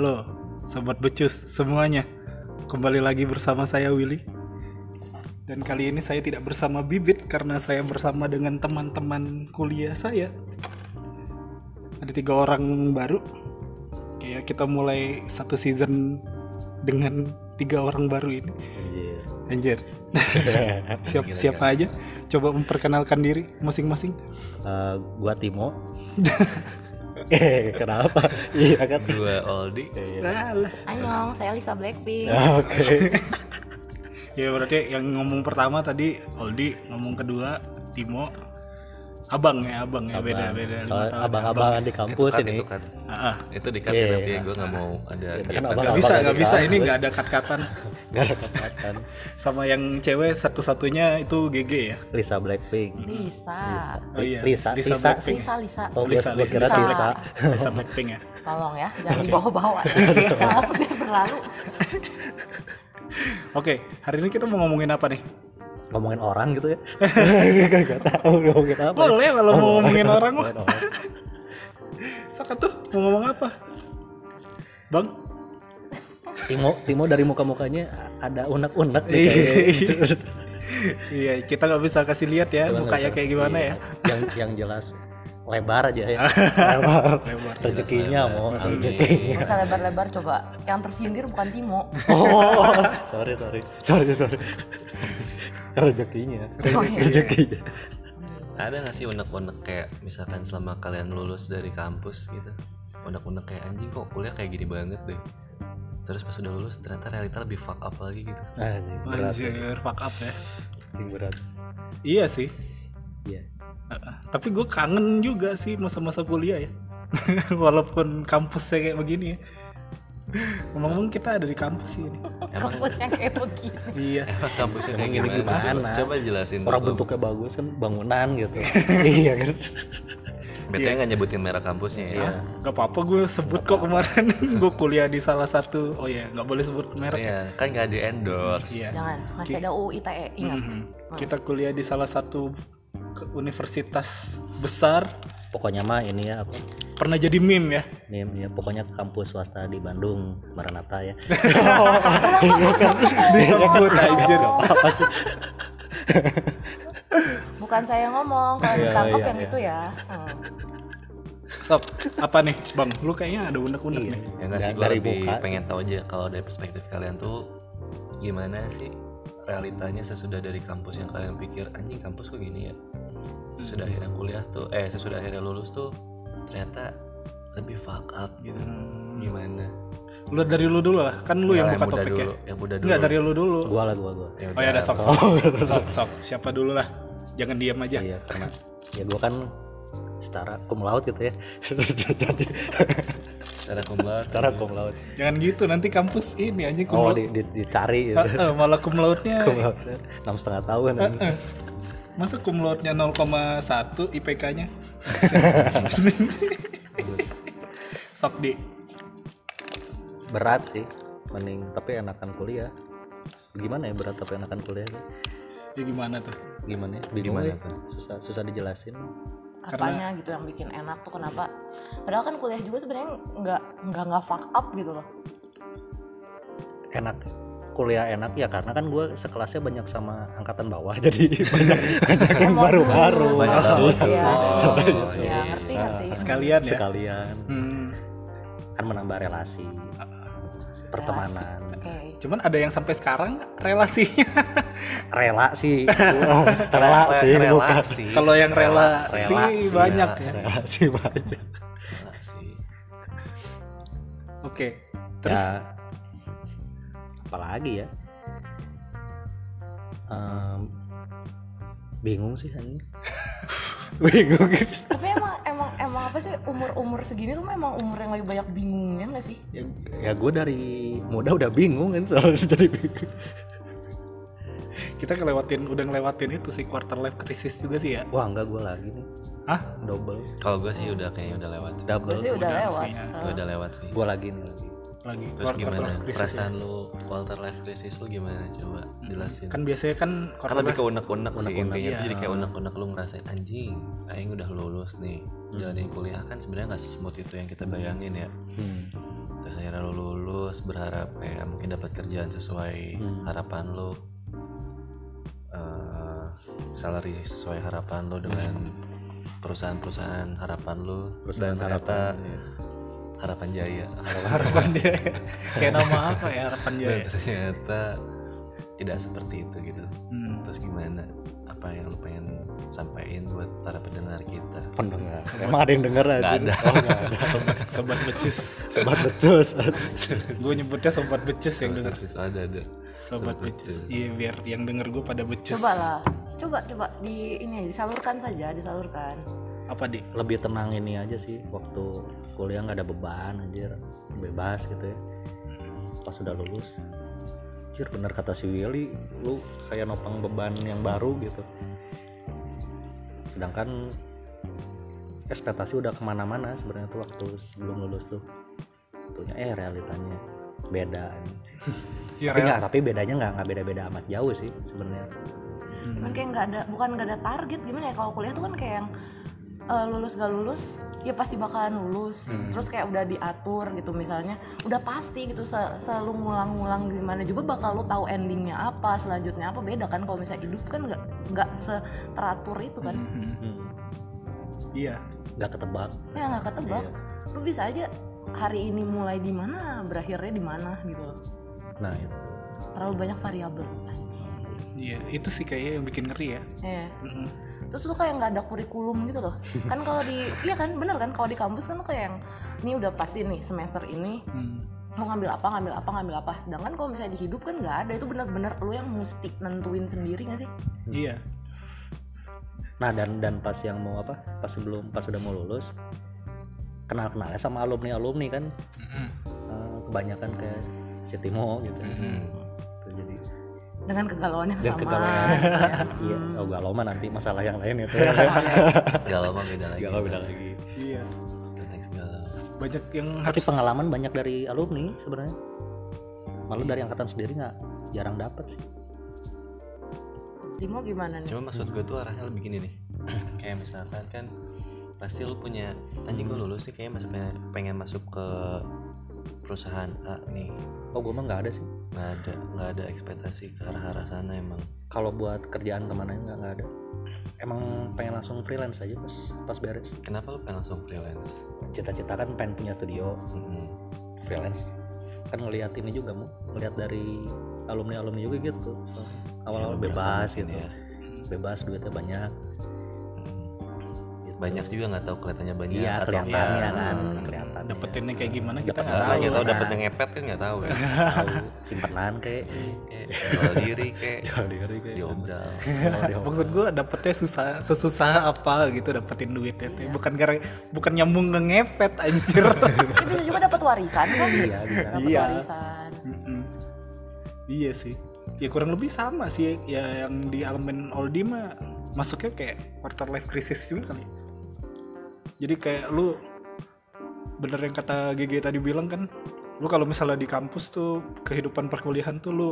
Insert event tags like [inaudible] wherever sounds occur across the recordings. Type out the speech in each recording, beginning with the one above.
Halo, sobat becus semuanya. Kembali lagi bersama saya Willy. Dan kali ini saya tidak bersama Bibit karena saya bersama dengan teman-teman kuliah saya. Ada tiga orang baru. Kayak kita mulai satu season dengan tiga orang baru ini. Anjir. Anjir. [laughs] Siap, Gila, siapa aja? Coba memperkenalkan diri masing-masing. Eh, gua Timo. [laughs] eh, [laughs] kenapa? Iya kan? Dua Aldi. Iya. Alah. Annyeong, saya Lisa Blackpink. Ya, Oke. [laughs] Ya berarti yang ngomong pertama tadi Oldi, ngomong kedua Timo, Abang ya, Abang ya beda beda. lima Soal tahun. abang-abangan di kampus itu ini. Itu, kan. Ah, ah. itu dikat Iya, ya nanti iya. gue nggak mau ada. Kan abang- Gak bisa, abang gak di bisa. Ini nggak ada kat-katan. [laughs] Gak ada kesempatan. Sama yang cewek satu-satunya itu GG ya. Lisa Blackpink. Lisa. Oh iya, Lisa, Lisa Lisa. Lisa, Lisa. Oh, Lisa, kira Lisa. Lisa. Lisa Blackpink ya. [laughs] Tolong ya, jangan dibawa-bawa. [laughs] Kenapa biar berlalu? Oke, hari ini kita mau ngomongin apa nih? Ngomongin orang gitu ya. Gak gak tahu ngomongin apa. Boleh kalau mau Oh, ngomongin orang mah. Saka tuh mau ngomong apa? Bang? Timo, Timo dari muka-mukanya ada unek-unek nih Iya. kayaknya. Iya, kita nggak bisa kasih lihat ya Cuman mukanya kayak gimana Iya. ya. Yang yang jelas lebar aja ya. lebar. [laughs] Lebar. Rezekinya Jelas mau lebar. rezekinya. Usah lebar-lebar coba. Yang tersindir bukan Timo. Oh, sorry sorry sorry sorry. [laughs] Rezekinya, Oh, iya. rezekinya. Ada nggak sih unek-unek kayak misalkan selama kalian lulus dari kampus gitu, unek-unek kayak anjing kok kuliah kayak gini banget deh. Terus pas udah lulus ternyata realita lebih fuck up lagi gitu. Anjing berat, Anjir, fuck up ya. anjing berat. Iya sih. Iya. Uh-uh. Tapi gue kangen juga sih masa-masa kuliah ya. [laughs] Walaupun kampusnya kayak begini ya. Ngomong-ngomong kita ada di kampus sih ini. Emang Kampus yang kayak begini. Iya. emang kampusnya kayak Emang ini gimana? Coba, jelasin Orang dulu. bentuknya bagus kan bangunan gitu. [laughs] iya kan? Betulnya nggak nyebutin merek kampusnya ya. Iya. Gak apa-apa gue sebut kok kemarin. [laughs] gue kuliah di salah satu. Oh ya, nggak boleh sebut merek. Iya, kan nggak di endorse. Iya. Jangan, masih ada UU ITE, ingat. Mhm. Kita kuliah di salah satu universitas besar. Pokoknya mah ini ya apa? Pernah jadi meme ya. Nih, ya, pokoknya kampus swasta di Bandung, Maranatha ya. [laughs] Disebut anjir. Bukan saya yang ngomong, kalau Iya, ditangkap iya, yang iya. itu ya. Hmm. Sob, apa nih, Bang? Lu kayaknya ada unek-unek Iya. nih. Ya nggak sih gue dari lebih muka. pengen tahu aja kalau dari perspektif kalian tuh gimana sih realitanya sesudah dari kampus yang kalian pikir anjing kampus kok gini ya sesudah akhirnya kuliah tuh eh sesudah akhirnya lulus tuh ternyata lebih fuck up gitu Hmm. gimana Lu dari lu dulu lah, kan lu yang buka Yang muda topik ya. dulu, yang muda dulu Enggak dari lu dulu. Gua lah gua gua. Ya Oh ya ada sok sok. [laughs] sok sok. Siapa dulu lah. Jangan diam aja. Iya, karena ya gua kan setara cum laude gitu ya. Jadi secara cum laude [laughs] setara cum laude. Jangan gitu nanti kampus ini aja cum Oh, laude. di, di, dicari gitu. Heeh, malah cum laude-nya. cum laude enam setengah tahun. Heeh. Masa cum laude-nya 0,1 IPK-nya? Sok di. Berat sih, mending tapi enakan kuliah. Gimana ya berat tapi enakan kuliah? Ya gimana tuh? Gimana ya? Bingung Gimana ya? tuh? Susah susah dijelasin. Apanya gitu yang bikin enak tuh kenapa? Padahal kan kuliah juga sebenarnya nggak nggak nggak fuck up gitu loh. Enak kuliah enak ya karena kan gue sekelasnya banyak sama angkatan bawah [laughs] jadi banyak banyak yang baru-baru Banyak Oh, modus. iya. [laughs] Oh, Ya, iya. ngerti Ah, ngerti. Sekalian ya. sekalian Hmm. kan menambah relasi pertemanan Oke. Cuman ada yang sampai sekarang relasinya. [laughs] rela sih rela sih bukan relasi Kalau yang rela, Relasi, sih banyak ya. relasi banyak relasi Oke. Terus ya apalagi ya Em, bingung sih ini [laughs] bingung Tapi emang emang emang apa sih umur umur segini tuh emang umur yang lagi banyak bingungnya nggak sih? ya, ya gue dari muda udah bingung kan soalnya [laughs] jadi bingung kita ngelewatin udah ngelewatin itu sih quarter life crisis juga sih ya. wah enggak gue lagi nih Hah? double kalau gue sih udah kayaknya udah lewat Gue double sih udah udah lewat. sih, ya. Udah lewat sih gue lagi nih lagi Lagi. Terus quarter gimana? life crisis ya. perasaan lu quarter life crisis lu gimana? Coba jelasin. Kan biasanya kan kan lebih ke unek-unek sih Unek-unek, intinya. Tuh iya. jadi kayak unek-unek lu ngerasain anjing aing udah lulus nih jalanin kuliah. Kan sebenarnya nggak sesmooth itu yang kita bayangin ya. Hmm. terus akhirnya lu lulus berharap kayak mungkin dapat kerjaan sesuai Hmm. harapan lu. Eh, salary sesuai harapan lu dengan perusahaan-perusahaan harapan lu. Perusahaan dan ternyata harapan, iya. Harapan jaya. Harapan dia kayak nama apa ya harapan dia dan ya? ternyata tidak seperti itu gitu. Hmm. terus gimana? Apa yang lu pengen sampaikan buat para pendengar kita? Pendengar. Emang ada yang denger aja? Nggak ada. oh, nggak ada. Sobat, sobat becus. Sobat becus. Gue nyebutnya sobat becus yang denger. Terus ada ada. Sobat Sobat becus. iya biar yang denger gue pada becus. Coba lah coba coba di ini disalurkan saja disalurkan apa di lebih tenang ini aja sih waktu kuliah nggak ada beban anjir. Bebas gitu ya. Pas sudah lulus. Anjir bener kata si Willy lu kayak nopang beban yang baru gitu. Sedangkan ekspektasi udah ke mana-mana sebenarnya tuh waktu sebelum lulus tuh. Tentunya eh realitanya beda ya tapi nggak tapi bedanya nggak nggak beda-beda amat jauh sih sebenarnya. Kan kayak nggak ada bukan nggak ada target gimana ya? Kalau kuliah tuh kan kayak yang eh, lulus gak lulus ya pasti bakalan lulus. Hmm. terus kayak udah diatur gitu misalnya udah pasti gitu se- selalu ngulang-ngulang gimana. Juga bakal lu tahu endingnya apa selanjutnya apa beda kan kalau misalnya hidup kan nggak nggak seteratur itu kan. Mhm. Hmm, iya. Nggak ketebak. Ya nggak ketebak. Iya. lu bisa aja hari ini mulai di mana berakhirnya di mana gitu loh. Nah itu. Terlalu banyak variabel anjing iya itu sih kayaknya yang bikin ngeri ya ya Mhm. terus lu kayak nggak ada kurikulum gitu loh [laughs] kan kalau di iya kan bener kan kalau di kampus kan lu kayak yang ini udah pasti nih semester ini Hmm. mau ngambil apa ngambil apa ngambil apa sedangkan kalau misalnya di hidup kan nggak ada itu bener-bener lu yang mesti nentuin sendiri nggak sih iya Nah dan dan pas yang mau apa? Pas sebelum pas sudah mau lulus kenal kenalnya sama alumni alumni kan eh, kebanyakan kayak si Timo gitu. Mhm. Dengan kegalauan yang dan sama kegalauan. gitu ya. iya, Hmm. oh galau mah nanti masalah yang lain itu. [laughs] galau mah beda lagi galau beda lagi. iya banyak yang Tapi harus pengalaman banyak dari alumni sebenarnya. Malu dari angkatan sendiri nggak jarang dapat sih. Timo gimana nih cuma maksud gue tuh arahnya lebih gini nih [clears throat] kayak misalkan kan pasti lu punya anjing gue lulus sih kayaknya masih pengen, pengen masuk ke perusahaan A nih Oh gue mah nggak ada sih. nggak ada nggak ada ekspektasi ke arah arah sana emang Kalau buat kerjaan ke mana nggak nggak ada. Emang pengen langsung freelance aja pas pas beres. kenapa lu pengen langsung freelance Cita-cita kan pengen punya studio Mm-mm. freelance kan ngelihat ini juga mau ngelihat dari alumni alumni juga gitu awal-awal Ya, bebas gitu ya bebas duitnya banyak. Banyak juga nggak tahu kelihatannya banyak iya atau kelihatannya enggak. kan? Hmm. kelihatan dapetinnya kayak gimana kita Dapet nggak Nggak tahu. lagi tahu dapet yang ngepet kan nggak tahu ya. Tahu. Simpenan kayak Kayak jual diri kayak [laughs] jual diri kayak diobral. Diobral. [laughs] maksud gue dapetnya susah sesusah apa gitu dapetin duitnya teh. Bukan gara bukan nyambung ke ngepet anjir. [laughs] Ya, bisa juga dapat warisan kan? Iya dapat Iya. warisan. Iya sih. Ya kurang lebih sama sih ya yang di elemen Oldie mah masuknya kayak quarter life crisis juga kali jadi kayak lu bener yang kata GG tadi bilang kan lu kalau misalnya di kampus tuh kehidupan perkuliahan tuh lu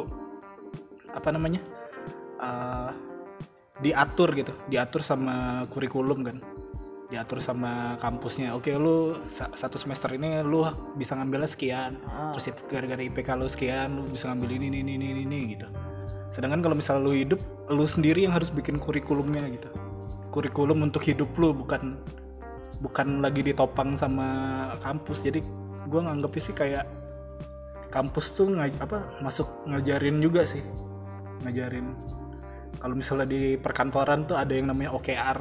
apa namanya eh, diatur gitu. Diatur sama kurikulum kan. Diatur sama kampusnya. Oke lu sa- satu semester ini lu bisa ngambilnya sekian. Ah. terus gara-gara IPK lu sekian lu bisa ngambil ini ini ini ini, ini gitu. Sedangkan kalau misalnya lu hidup lu sendiri yang harus bikin kurikulumnya gitu. Kurikulum untuk hidup lu bukan bukan lagi ditopang sama kampus jadi gua nganggepnya sih kayak kampus tuh ngaj apa masuk ngajarin juga sih ngajarin kalau misalnya di perkantoran tuh ada yang namanya OKR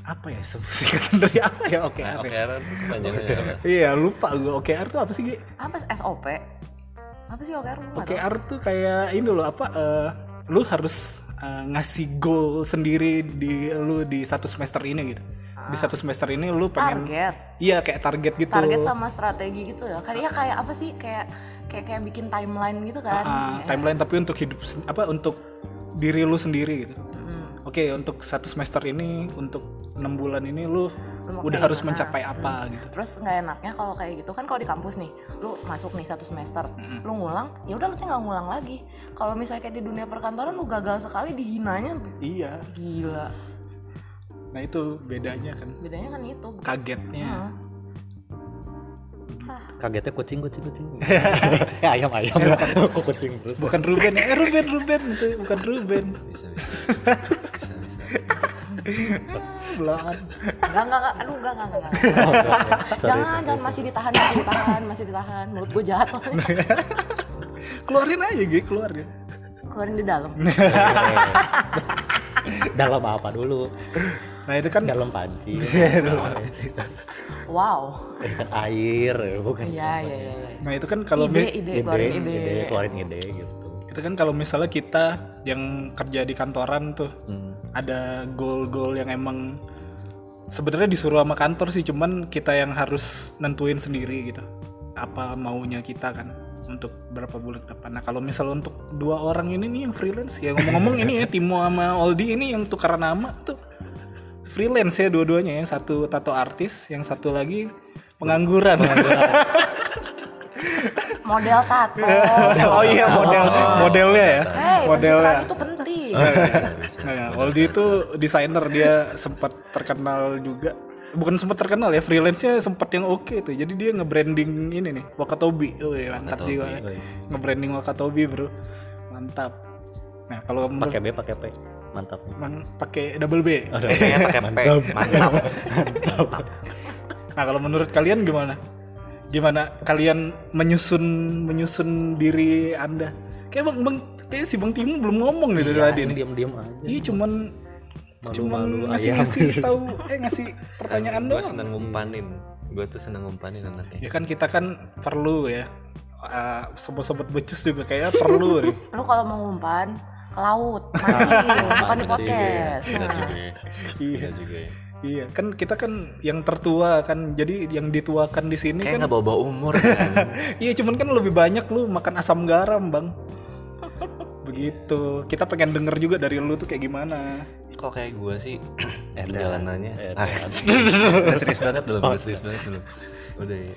apa ya singkatan dari apa ya OKR Nah, ya? apa? iya lupa gue OKR tuh apa sih Gi? apa SOP apa sih OKR? OKR tuh kayak ini loh apa eh, lu harus eh, ngasih goal sendiri di lu di satu semester ini gitu di satu semester ini lu pengen target? Iya kayak target gitu. Target sama strategi gitu ya? Kayak kayak apa sih? Kayak kayak kayak bikin timeline gitu kan? Ah, Ya. timeline tapi untuk hidup apa untuk diri lu sendiri gitu. Mm. oke untuk satu semester ini untuk enam bulan ini lu Lu udah harus gimana? mencapai apa gitu? Terus nggak enaknya kalau kayak gitu kan kalau di kampus nih lu masuk nih satu semester Mm-mm. lu ngulang ya udah lu sih nggak ngulang lagi. Kalau misalnya kayak di dunia perkantoran lu gagal sekali dihinanya. Iya. Gila nah itu bedanya kan. Bedanya kan itu. Kagetnya. Ah, kagetnya kucing kucing kucing. Ya [laughs] [laughs] ayam. Ayam kok kucing terus? bukan Ruben eh Ruben Ruben. Itu bukan Ruben. Bisa bisa [laughs] bisa bisa belaan Enggak, enggak, enggak, aduh enggak, enggak, enggak, enggak. Oh, enggak, enggak. Sorry, jangan, sorry, jangan. Masih ditahan, masih ditahan, masih ditahan. Mulut gue jahat soalnya. keluarin aja gitu keluar ya. Keluarin di dalam. dalam apa dulu nah itu kan dalam panci [laughs] Wow. [laughs] air bukan Iya, iya, iya. iya. nah itu kan kalau ide, mi- ide, keluarin ide. keluarin ide gitu itu kan kalau misalnya kita yang kerja di kantoran tuh Hmm. ada goal-goal yang emang sebenarnya disuruh sama kantor sih cuman kita yang harus nentuin sendiri gitu apa maunya kita kan untuk berapa bulan ke depan nah kalau misalnya untuk dua orang ini nih yang freelance ya ngomong-ngomong ini ya [laughs] Timo sama Oldi ini yang tukar nama tuh freelance ya dua-duanya yang satu tato artis yang satu lagi pengangguran [laughs] Model tato. [laughs] oh iya model modelnya ya Hei, modelnya itu penting. [laughs] Nah, Aldi itu desainer dia sempat terkenal juga. Bukan sempat terkenal ya, freelance-nya sempat yang oke tuh. Jadi dia nge-branding ini nih, Wakatobi. Oh, iya, mantap Wakatobi. juga. Nge-branding Wakatobi, Bro. Mantap. Nah, kalau pakai B pakai P mantap Man- pakai double B. Kayaknya pakai P mantap Nah, kalau menurut kalian gimana? Gimana kalian menyusun menyusun diri Anda? Kayak Bang Bang kayak si Bang Timo belum ngomong nih dari tadi nih. diam diam aja Iya, cuman cuman Malu-malu ngasih ayam. ngasih tahu eh ngasih pertanyaan gue doang. seneng ngumpanin gue tuh seneng ngumpanin anaknya Ya kan kita kan perlu ya. Uh, sobat-sobat becus juga kayaknya perlu nih. Lu kalau mau ngumpan ke laut, [laughs] bukan di juga podcast. Nah, juga ya. Iya. juga ya. Iya, kan kita kan yang tertua kan. Jadi yang dituakan di sini kayak kan nggak bawa-bawa umur [laughs] kan? Iya, cuman kan lebih banyak lu makan asam garam, Bang. Begitu. Kita pengen denger juga dari lu tuh kayak gimana. kok kayak gue sih? [clears throat] Perjalanannya ah, udah [laughs] serius banget belum udah serius banget belum. Udah ya.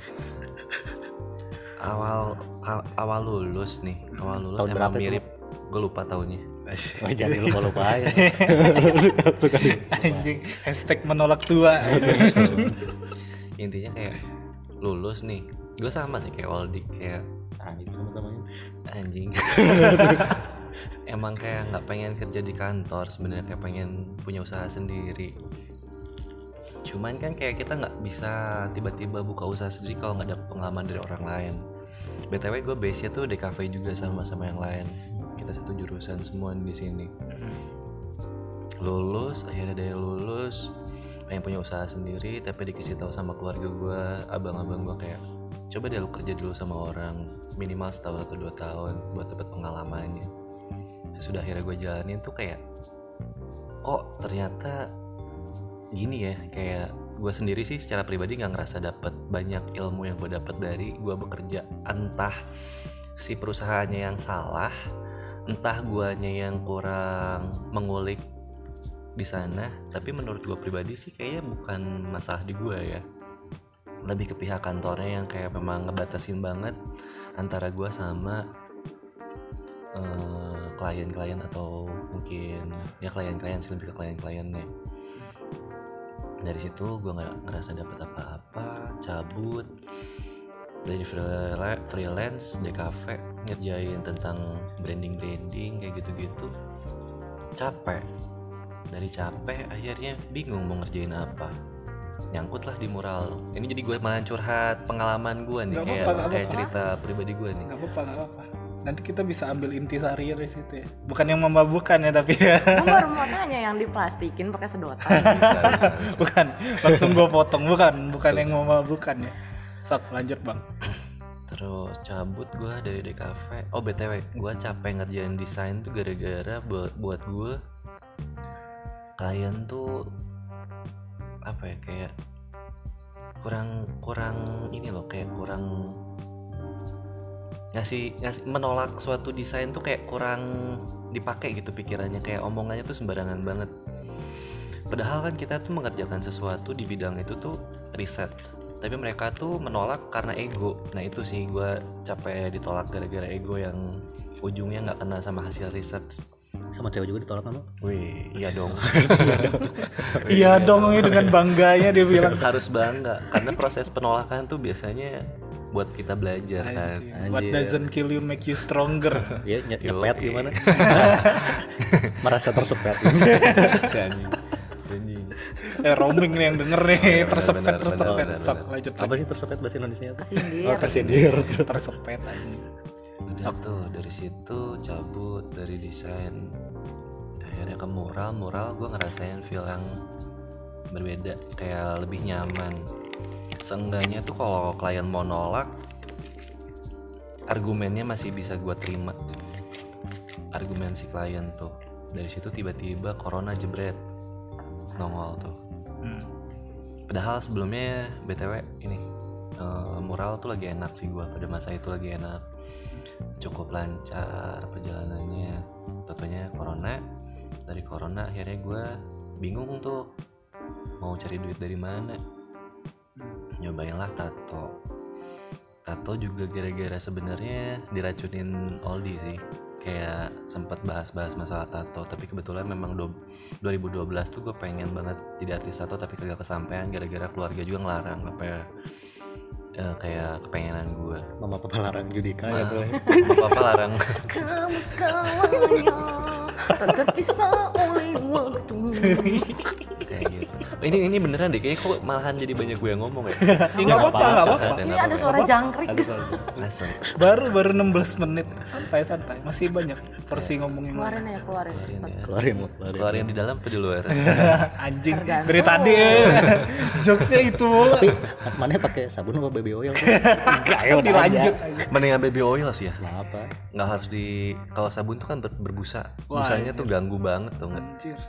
Awal aw- awal lulus nih. Awal lulus Tahun emang berapa itu? Gue lupa tahunnya oh, jadi lupa lupa ya Anjing, hashtag menolak tua. [laughs] intinya kayak lulus nih. Gue sama sih kayak Waldi kayak anjing sama-sama [laughs] anjing. Emang kayak nggak pengen kerja di kantor sebenarnya kayak pengen punya usaha sendiri. Cuman kan kayak kita nggak bisa tiba-tiba buka usaha sendiri kalau nggak ada pengalaman dari orang lain. Btw gue base nya tuh di cafe juga sama sama yang lain kita satu jurusan semua di sini. Lulus akhirnya dari lulus. Pengen punya usaha sendiri tapi dikasih tahu sama keluarga gue abang-abang gue kayak coba deh lu kerja dulu sama orang minimal setahun atau dua tahun buat dapat pengalamannya. Sesudah akhirnya gue jalanin tuh kayak kok ternyata gini ya kayak gue sendiri sih secara pribadi nggak ngerasa dapat banyak ilmu yang gue dapat dari gue bekerja. Entah si perusahaannya yang salah entah guanya yang kurang mengulik di sana tapi menurut gue pribadi sih kayaknya bukan masalah di gue ya. Lebih ke pihak kantornya yang kayak memang ngebatasin banget antara gue sama eh, klien-klien atau mungkin ya klien-klien sih lebih ke klien-kliennya. Dari situ gue nggak ngerasa dapat apa-apa cabut dari freela- freelance di cafe ngerjain tentang branding branding kayak gitu-gitu capek dari capek akhirnya bingung mau ngerjain apa nyangkut lah di mural ini jadi gue malah curhat pengalaman gue nih Nggak kayak nggak kayak apa-apa. cerita pribadi gue nih Gak apa-apa, gak apa-apa. Nanti kita bisa ambil inti sari dari situ ya. Bukan yang memabukkan ya, tapi ya. Gue baru mau tanya yang diplastikin pakai sedotan. [laughs] Bukan. Langsung gue potong. Bukan. Bukan yang memabukkan ya. Sok, lanjut bang. Terus cabut gue dari DKV. Oh btw, gue capek ngerjain desain tuh gara-gara buat buat gue klien tuh apa ya kayak kurang kurang ini loh kayak kurang ngasih ngasih menolak suatu desain tuh kayak kurang dipakai gitu pikirannya kayak omongannya tuh sembarangan banget. Padahal kan kita tuh mengerjakan sesuatu di bidang itu tuh riset tapi mereka tuh menolak karena ego. Nah itu sih gue capek ditolak gara-gara ego yang ujungnya nggak kena sama hasil riset sama cewek juga ditolak sama wih [laughs] iya dong. Iya dong, ini dengan bangganya dia bilang. harus bangga karena proses penolakan tuh biasanya buat kita belajar kan. Anjir. What doesn't kill you make you stronger. ya Yo, nyepet gimana? [laughs] Merasa tersepet eh roaming nih yang denger nih. Tersepet bener, tersepet. bener, bener. lanjut apa sih tersepet bahasa Indonesia? Kesindir oh kesindir [laughs] Tersepet anjing. udah tuh dari situ cabut dari desain. Akhirnya ke mural. Mural gue ngerasain feel yang berbeda kayak lebih nyaman. Seenggaknya tuh kalau klien mau nolak argumennya masih bisa gue terima. Argumen si klien tuh. Dari situ tiba-tiba corona jebret. Nongol tuh Hmm. padahal sebelumnya btw ini eh, mural tuh lagi enak sih gua. Pada masa itu lagi enak. Cukup lancar perjalanannya. Tentunya corona. Dari corona akhirnya gua bingung tuh mau cari duit dari mana. Nyobainlah tato. Tato juga gara-gara sebenarnya diracunin Aldi sih kayak sempat bahas-bahas masalah tato tapi kebetulan memang do- 2012 tuh gue pengen banget jadi artis tato tapi kagak kesampaian gara-gara keluarga juga ngelarang apa ya eh, kayak kepengenan gue mama papa larang Judika ya boleh. [laughs] apa larang. [laughs] Kamu segalanya tak terpisah oleh waktu kayak gitu ini ini beneran deh kayaknya kok malahan jadi banyak gue yang ngomong ya. [laughs] Nggak apa-apa, nggak apa-apa. Ini ada suara jangkrik. [laughs] Baru baru 16 menit. Santai santai. Masih banyak porsi ngomong yang keluarin ya keluarin. Keluarin ya. Keluarin keluarin. Keluarin di dalam apa di luar? [laughs] Anjing dari tadi eh. Jokesnya itu tapi mana pakai sabun apa baby oil? Enggak ya Dilanjut. mendingan baby oil sih ya? Kenapa nggak harus di kalau sabun tuh kan ber- berbusa. Busanya tuh ganggu banget tuh nggak? Anjir.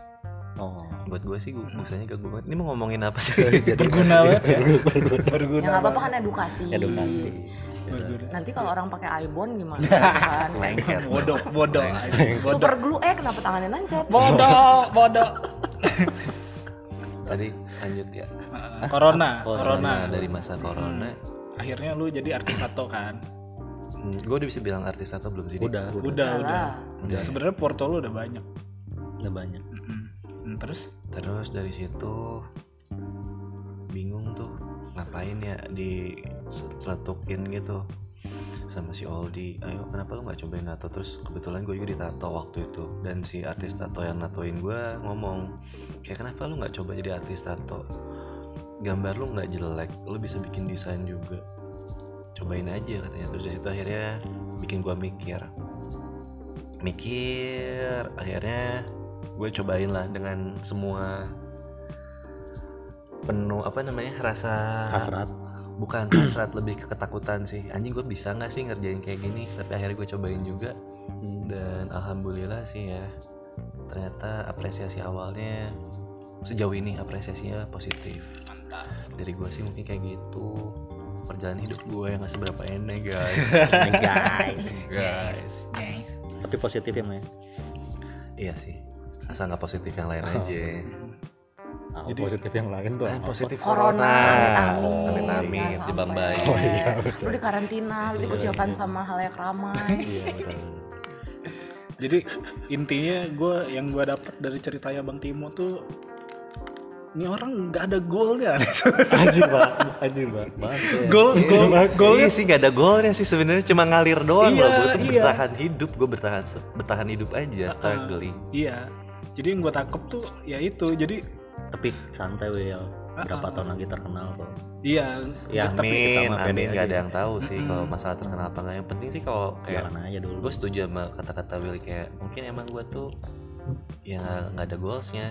Oh buat gue sih gu- busanya ganggu banget ini mau ngomongin apa sih Berguna banget ya. Berguna. yang apa apa banget. kan edukasi edukasi Berguna. nanti kalau orang pakai ibon gimana [laughs] kan lengket Bodoh, bodoh. super glue eh kenapa tangannya nancet Bodoh, bodoh. tadi lanjut ya Ah, Corona, Corona. corona. Dari masa corona Akhirnya lu jadi artis tato kan? gue udah bisa bilang artis atau belum sih udah udah Udah, udah. Udah Sebenarnya porto lu udah banyak. udah banyak. Terus? terus dari situ bingung tuh ngapain ya di seletukin gitu sama si Aldi. Ayo kenapa lu nggak cobain tato terus kebetulan gue juga ditato waktu itu. Dan si artis tato yang natoin gue ngomong kayak kenapa lu nggak coba jadi artis tato? Gambar lu nggak jelek lu bisa bikin desain juga. Cobain aja katanya. Terus dari situ akhirnya bikin gue mikir. Mikir akhirnya gue cobain lah dengan semua penuh apa namanya rasa hasrat. Bukan [clears throat] hasrat lebih ke ketakutan sih. Anjing gue bisa nggak sih ngerjain kayak gini? Tapi akhirnya gue cobain juga. Hmm. dan alhamdulillah sih ya ternyata apresiasi awalnya sejauh ini apresiasinya positif. Mantap. dari gue sih mungkin kayak gitu. Perjalanan hidup gue yang gak seberapa enak guys. [laughs] Guys. Guys. Guys. tapi positif ya Maya iya sih asal nggak positif yang lain aja Ah, Jadi- positif yang lain tuh Eh, apa? positif corona amit amit amit Jangan di Bambai. Oh, iya, betul. lu di karantina lu dikucilkan sama hal yang ramai iya betul Jadi intinya gue yang gue dapat dari ceritanya Bang Timo tuh ini orang nggak ada goalnya. [laughs] anjing pak anjing pak ya. Goal, goal, goalnya Iya sih gak ada golnya sih sebenarnya cuma ngalir doang Iya, gue tuh iya. bertahan hidup gue bertahan bertahan hidup aja struggling Iya. Jadi yang gue tangkep tuh ya itu. Jadi tapi santai Will berapa tahun lagi terkenal kok. Iya. Ya, tapi amin kita mah pede amin gak aja. ada yang tahu sih Mm-mm. kalau masalah terkenal apa enggak yang penting sih kalau kayak jalan aja dulu. Gue setuju sama kata-kata Willy kayak mungkin emang gue tuh ya nggak- nggak ada goalsnya.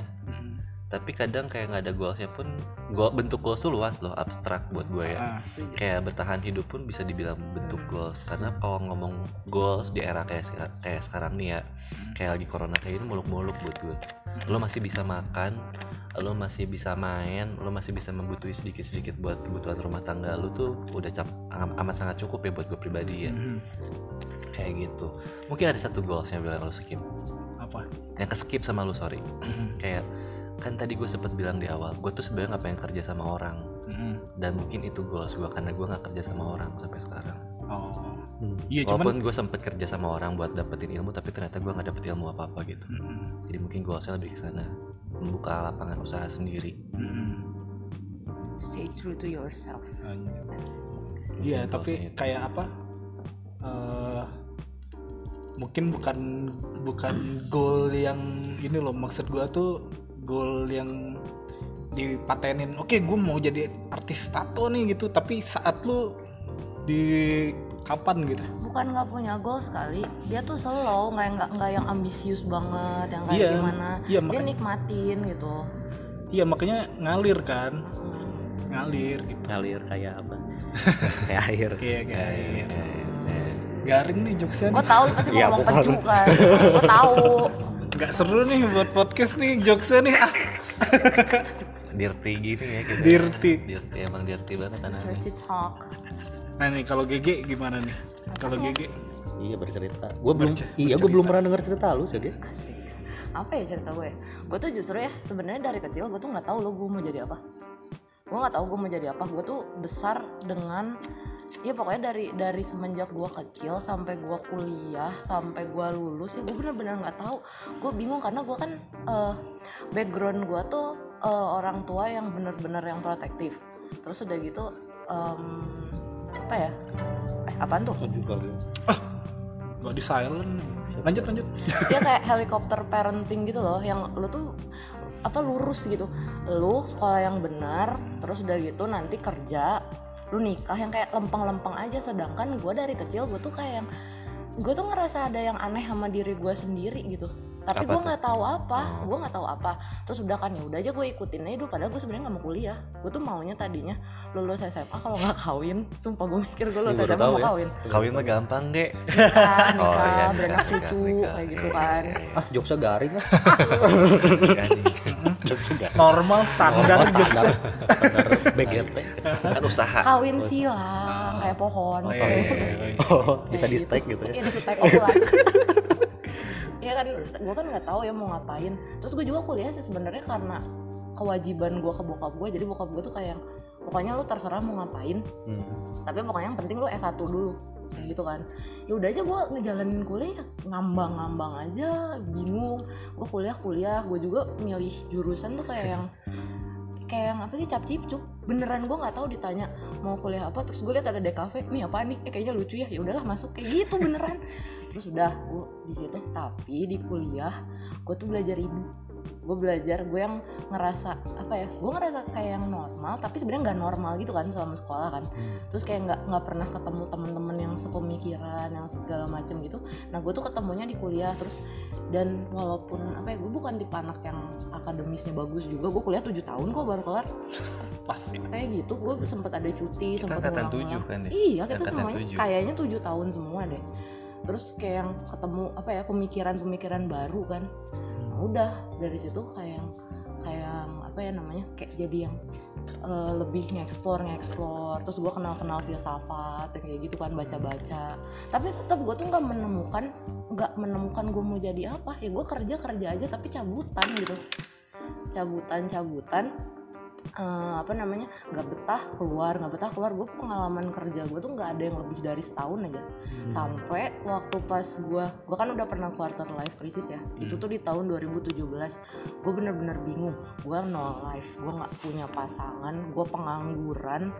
Tapi kadang kayak nggak ada goalsnya pun goal bentuk goals tuh luas loh abstrak buat gue ya. Ah, kayak bertahan hidup pun bisa dibilang bentuk goals. Karena kalau ngomong goals di era kayak kayak sekarang nih ya kayak lagi corona kayak ini muluk-muluk buat gue. Lo masih bisa makan lo masih bisa main lo masih bisa membutuhi sedikit-sedikit buat kebutuhan rumah tangga lo tuh udah cap am- amat sangat cukup ya buat gue pribadi ya. Mhm. kayak gitu. Mungkin ada satu goals yang bilang lo skip. Apa? yang ke skip sama lo sorry. Kayak kan tadi gue sempet bilang di awal gue tuh sebenarnya nggak pengen kerja sama orang. Mhm. dan mungkin itu goals gue karena gue nggak kerja sama orang sampai sekarang Oh. Hmm. Iya cuman. walaupun gue sempet kerja sama orang buat dapetin ilmu tapi ternyata gue nggak dapet ilmu apa apa gitu Mhm. jadi mungkin goalsnya lebih ke sana membuka lapangan usaha sendiri Mhm. stay true to yourself iya tapi itu kayak sih. apa eh, mungkin bukan bukan goal yang ini loh maksud gua tuh goal yang dipatenin oke gue mau jadi artis tato nih gitu tapi saat lu di kapan gitu? Bukan nggak punya goal sekali. Dia tuh slow nggak nggak nggak yang ambisius banget yang kayak Iya, gimana. iya, dia makanya- nikmatin gitu. Iya makanya ngalir kan? Hmm. ngalir gitu. Ngalir kayak apa? [laughs] Kayak air. Kayak Ya, kayak ya, ya, ya. garing nih jokesnya gue tahu lu pasti mau Iya, ngomong peju kan. Gue tahu. [laughs] Nggak seru nih buat podcast nih jokesnya nih. Ah. Dirty gitu ya kita Dirty. dirty emang dirty banget anaknya. Dirty talk nah nih kalau GG gimana nih? Kalau GG iya bercerita. Gue belum Bercer- iya gue bercerita. belum pernah denger cerita lu sih asik. Apa ya cerita gue? Gue tuh justru ya sebenarnya dari kecil gue tuh nggak tahu lo gue mau jadi apa. Gue nggak tahu gue mau jadi apa. Gue tuh besar dengan ya pokoknya dari dari semenjak gue kecil sampai gue kuliah sampai gue lulus ya gue bener-bener nggak tahu. Gue bingung karena gue kan eh, background gue tuh eh, orang tua yang bener-bener yang protektif. Terus udah gitu em, apa ya? Eh apaan tuh? Juga lu nggak di silent. Lanjut lanjut. [laughs] Dia kayak helikopter parenting gitu loh yang lu tuh apa lurus gitu. Lu sekolah yang benar terus udah gitu nanti kerja lu nikah yang kayak lempeng-lempeng aja. Sedangkan gue dari kecil gue tuh kayak yang gue tuh ngerasa ada yang aneh sama diri gue sendiri gitu. Tapi gue nggak tahu apa. Oh. gue nggak tahu apa. Terus udah kan ya udah aja gue ikutin aja dulu. Padahal gue sebenarnya nggak mau kuliah. Gue tuh maunya tadinya lulus SMA kalau nggak kawin. Sumpah gue mikir gue lulus Iya, SMA tahu mau ya. kawin. Kawin mah gampang deh nikah nikah Oh, iya, beranak cucu kayak gitu iya, kan. iya, iya. ah jokesnya garing lah. [laughs] Normal standar jokesnya standar. Standar BGT kan usaha. Kawin silang kayak pohon. Oh, iya, iya, gitu. iya, iya. oh bisa di stake gitu. ya di stake ulang Iya kan gue kan nggak tahu ya mau ngapain. Terus gue juga kuliah sih sebenarnya karena kewajiban gue ke bokap gue jadi bokap gue tuh kayak pokoknya lu terserah mau ngapain Hmm. tapi pokoknya yang penting lu S1 dulu kayak gitu kan. Ya udah aja gue ngejalanin kuliah ngambang-ngambang aja bingung. Gue kuliah kuliah gue juga milih jurusan tuh kayak [laughs] yang kayak yang apa sih cap cipcuk? Beneran gue nggak tahu ditanya mau kuliah apa? Terus gue lihat ada DKV nih apa nih? Eh, kayaknya lucu ya. Ya udahlah masuk. Kayak gitu beneran. Terus udah gue di situ. Tapi di kuliah gue tuh belajar ibu gue belajar gue yang ngerasa apa ya gue ngerasa kayak yang normal tapi sebenarnya nggak normal gitu kan selama sekolah kan. Terus kayak nggak nggak pernah ketemu teman-teman yang sepemikiran yang segala macem gitu. Nah gue tuh ketemunya di kuliah terus dan walaupun apa ya gue bukan tipe anak yang akademisnya bagus juga gue kuliah 7 tahun kok baru kelar. Pas ya. kayak gitu gue sempet ada cuti Kita sempet angkatan tujuh kan ya? iya kita semuanya kayaknya tujuh tahun semua deh. Terus kayak yang ketemu apa ya pemikiran-pemikiran baru kan udah dari situ kayak kayak apa ya namanya kayak jadi yang eh, lebih ngeksplor ngeksplor terus gue kenal kenal filsafat kayak gitu kan baca baca tapi tetap gue tuh nggak menemukan nggak menemukan gue mau jadi apa. Ya gue kerja kerja aja tapi cabutan gitu. Cabutan cabutan eh, apa namanya nggak betah keluar nggak betah keluar. Gue pengalaman kerja gue tuh nggak ada yang lebih dari setahun aja. Sampai waktu pas gue gue kan udah pernah quarter life crisis ya. Itu tuh di tahun 2017 gue bener-bener bingung. Gue no life gue nggak punya pasangan gue pengangguran.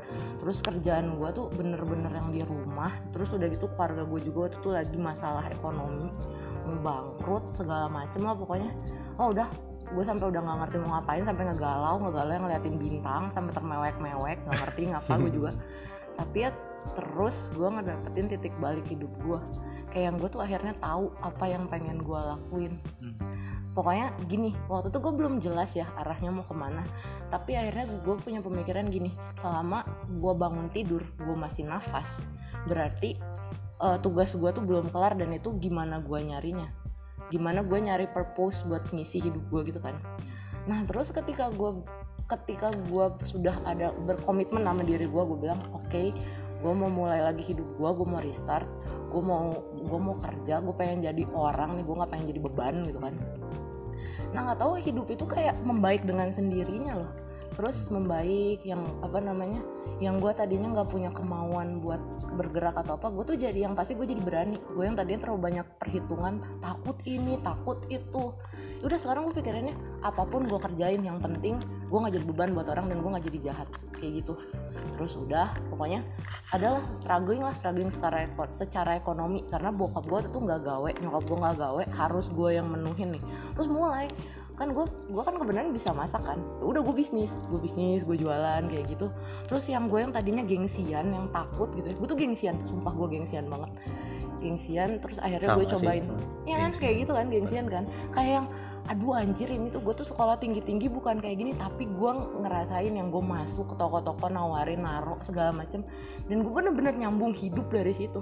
Terus kerjaan gue tuh bener-bener yang di rumah. Terus udah gitu keluarga gue juga waktu itu lagi masalah ekonomi bangkrut segala macem lah pokoknya. Oh udah gue sampai udah nggak ngerti mau ngapain sampai ngegalau ngegalau yang ngeliatin bintang sampai termewek-mewek nggak ngerti ngapa gue [laughs] juga. Tapi ya terus gue ngedapetin titik balik hidup gue kayak yang gue tuh akhirnya tahu apa yang pengen gue lakuin. Hmm. pokoknya gini waktu itu gue belum jelas ya arahnya mau ke mana. Tapi akhirnya gue punya pemikiran gini selama gue bangun tidur gue masih nafas berarti eh, tugas gue tuh belum kelar dan itu gimana gue nyarinya gimana gue nyari purpose buat ngisi hidup gue gitu kan. Nah terus ketika gue ketika gue sudah ada berkomitmen sama diri gue gue bilang oke gue mau mulai lagi hidup gue gue mau restart gue mau gue mau kerja gue pengen jadi orang nih gue nggak pengen jadi beban gitu kan. Nah nggak tahu hidup itu kayak membaik dengan sendirinya loh. Terus membaik yang apa namanya yang gue tadinya nggak punya kemauan buat bergerak atau apa gue tuh jadi yang pasti gue jadi berani. Gue yang tadinya terlalu banyak perhitungan takut ini takut itu. Ya udah sekarang gue pikirannya apa pun gue kerjain yang penting gue nggak jadi beban buat orang dan gue nggak jadi jahat. Kayak gitu. Terus udah pokoknya adalah struggling lah struggling secara eko- secara ekonomi. Karena bokap gue tuh nggak gawe nyokap gue nggak gawe harus gue yang menuhin nih. Terus mulai kan gue gue kan kebenaran bisa masak kan. Ya udah gue bisnis gue bisnis gue jualan kayak gitu. Terus yang gue yang tadinya gengsian yang takut gitu ya gue tuh gengsian sumpah gue gengsian banget. Gengsian terus akhirnya gue Sama sih. cobain. Ya kan kayak gitu kan gengsian kan. Kayak yang aduh anjir ini tuh gue tuh sekolah tinggi tinggi bukan kayak gini. Tapi gue ngerasain yang gue masuk ke toko-toko nawarin naro segala macem. Dan gue bener-bener nyambung hidup dari situ.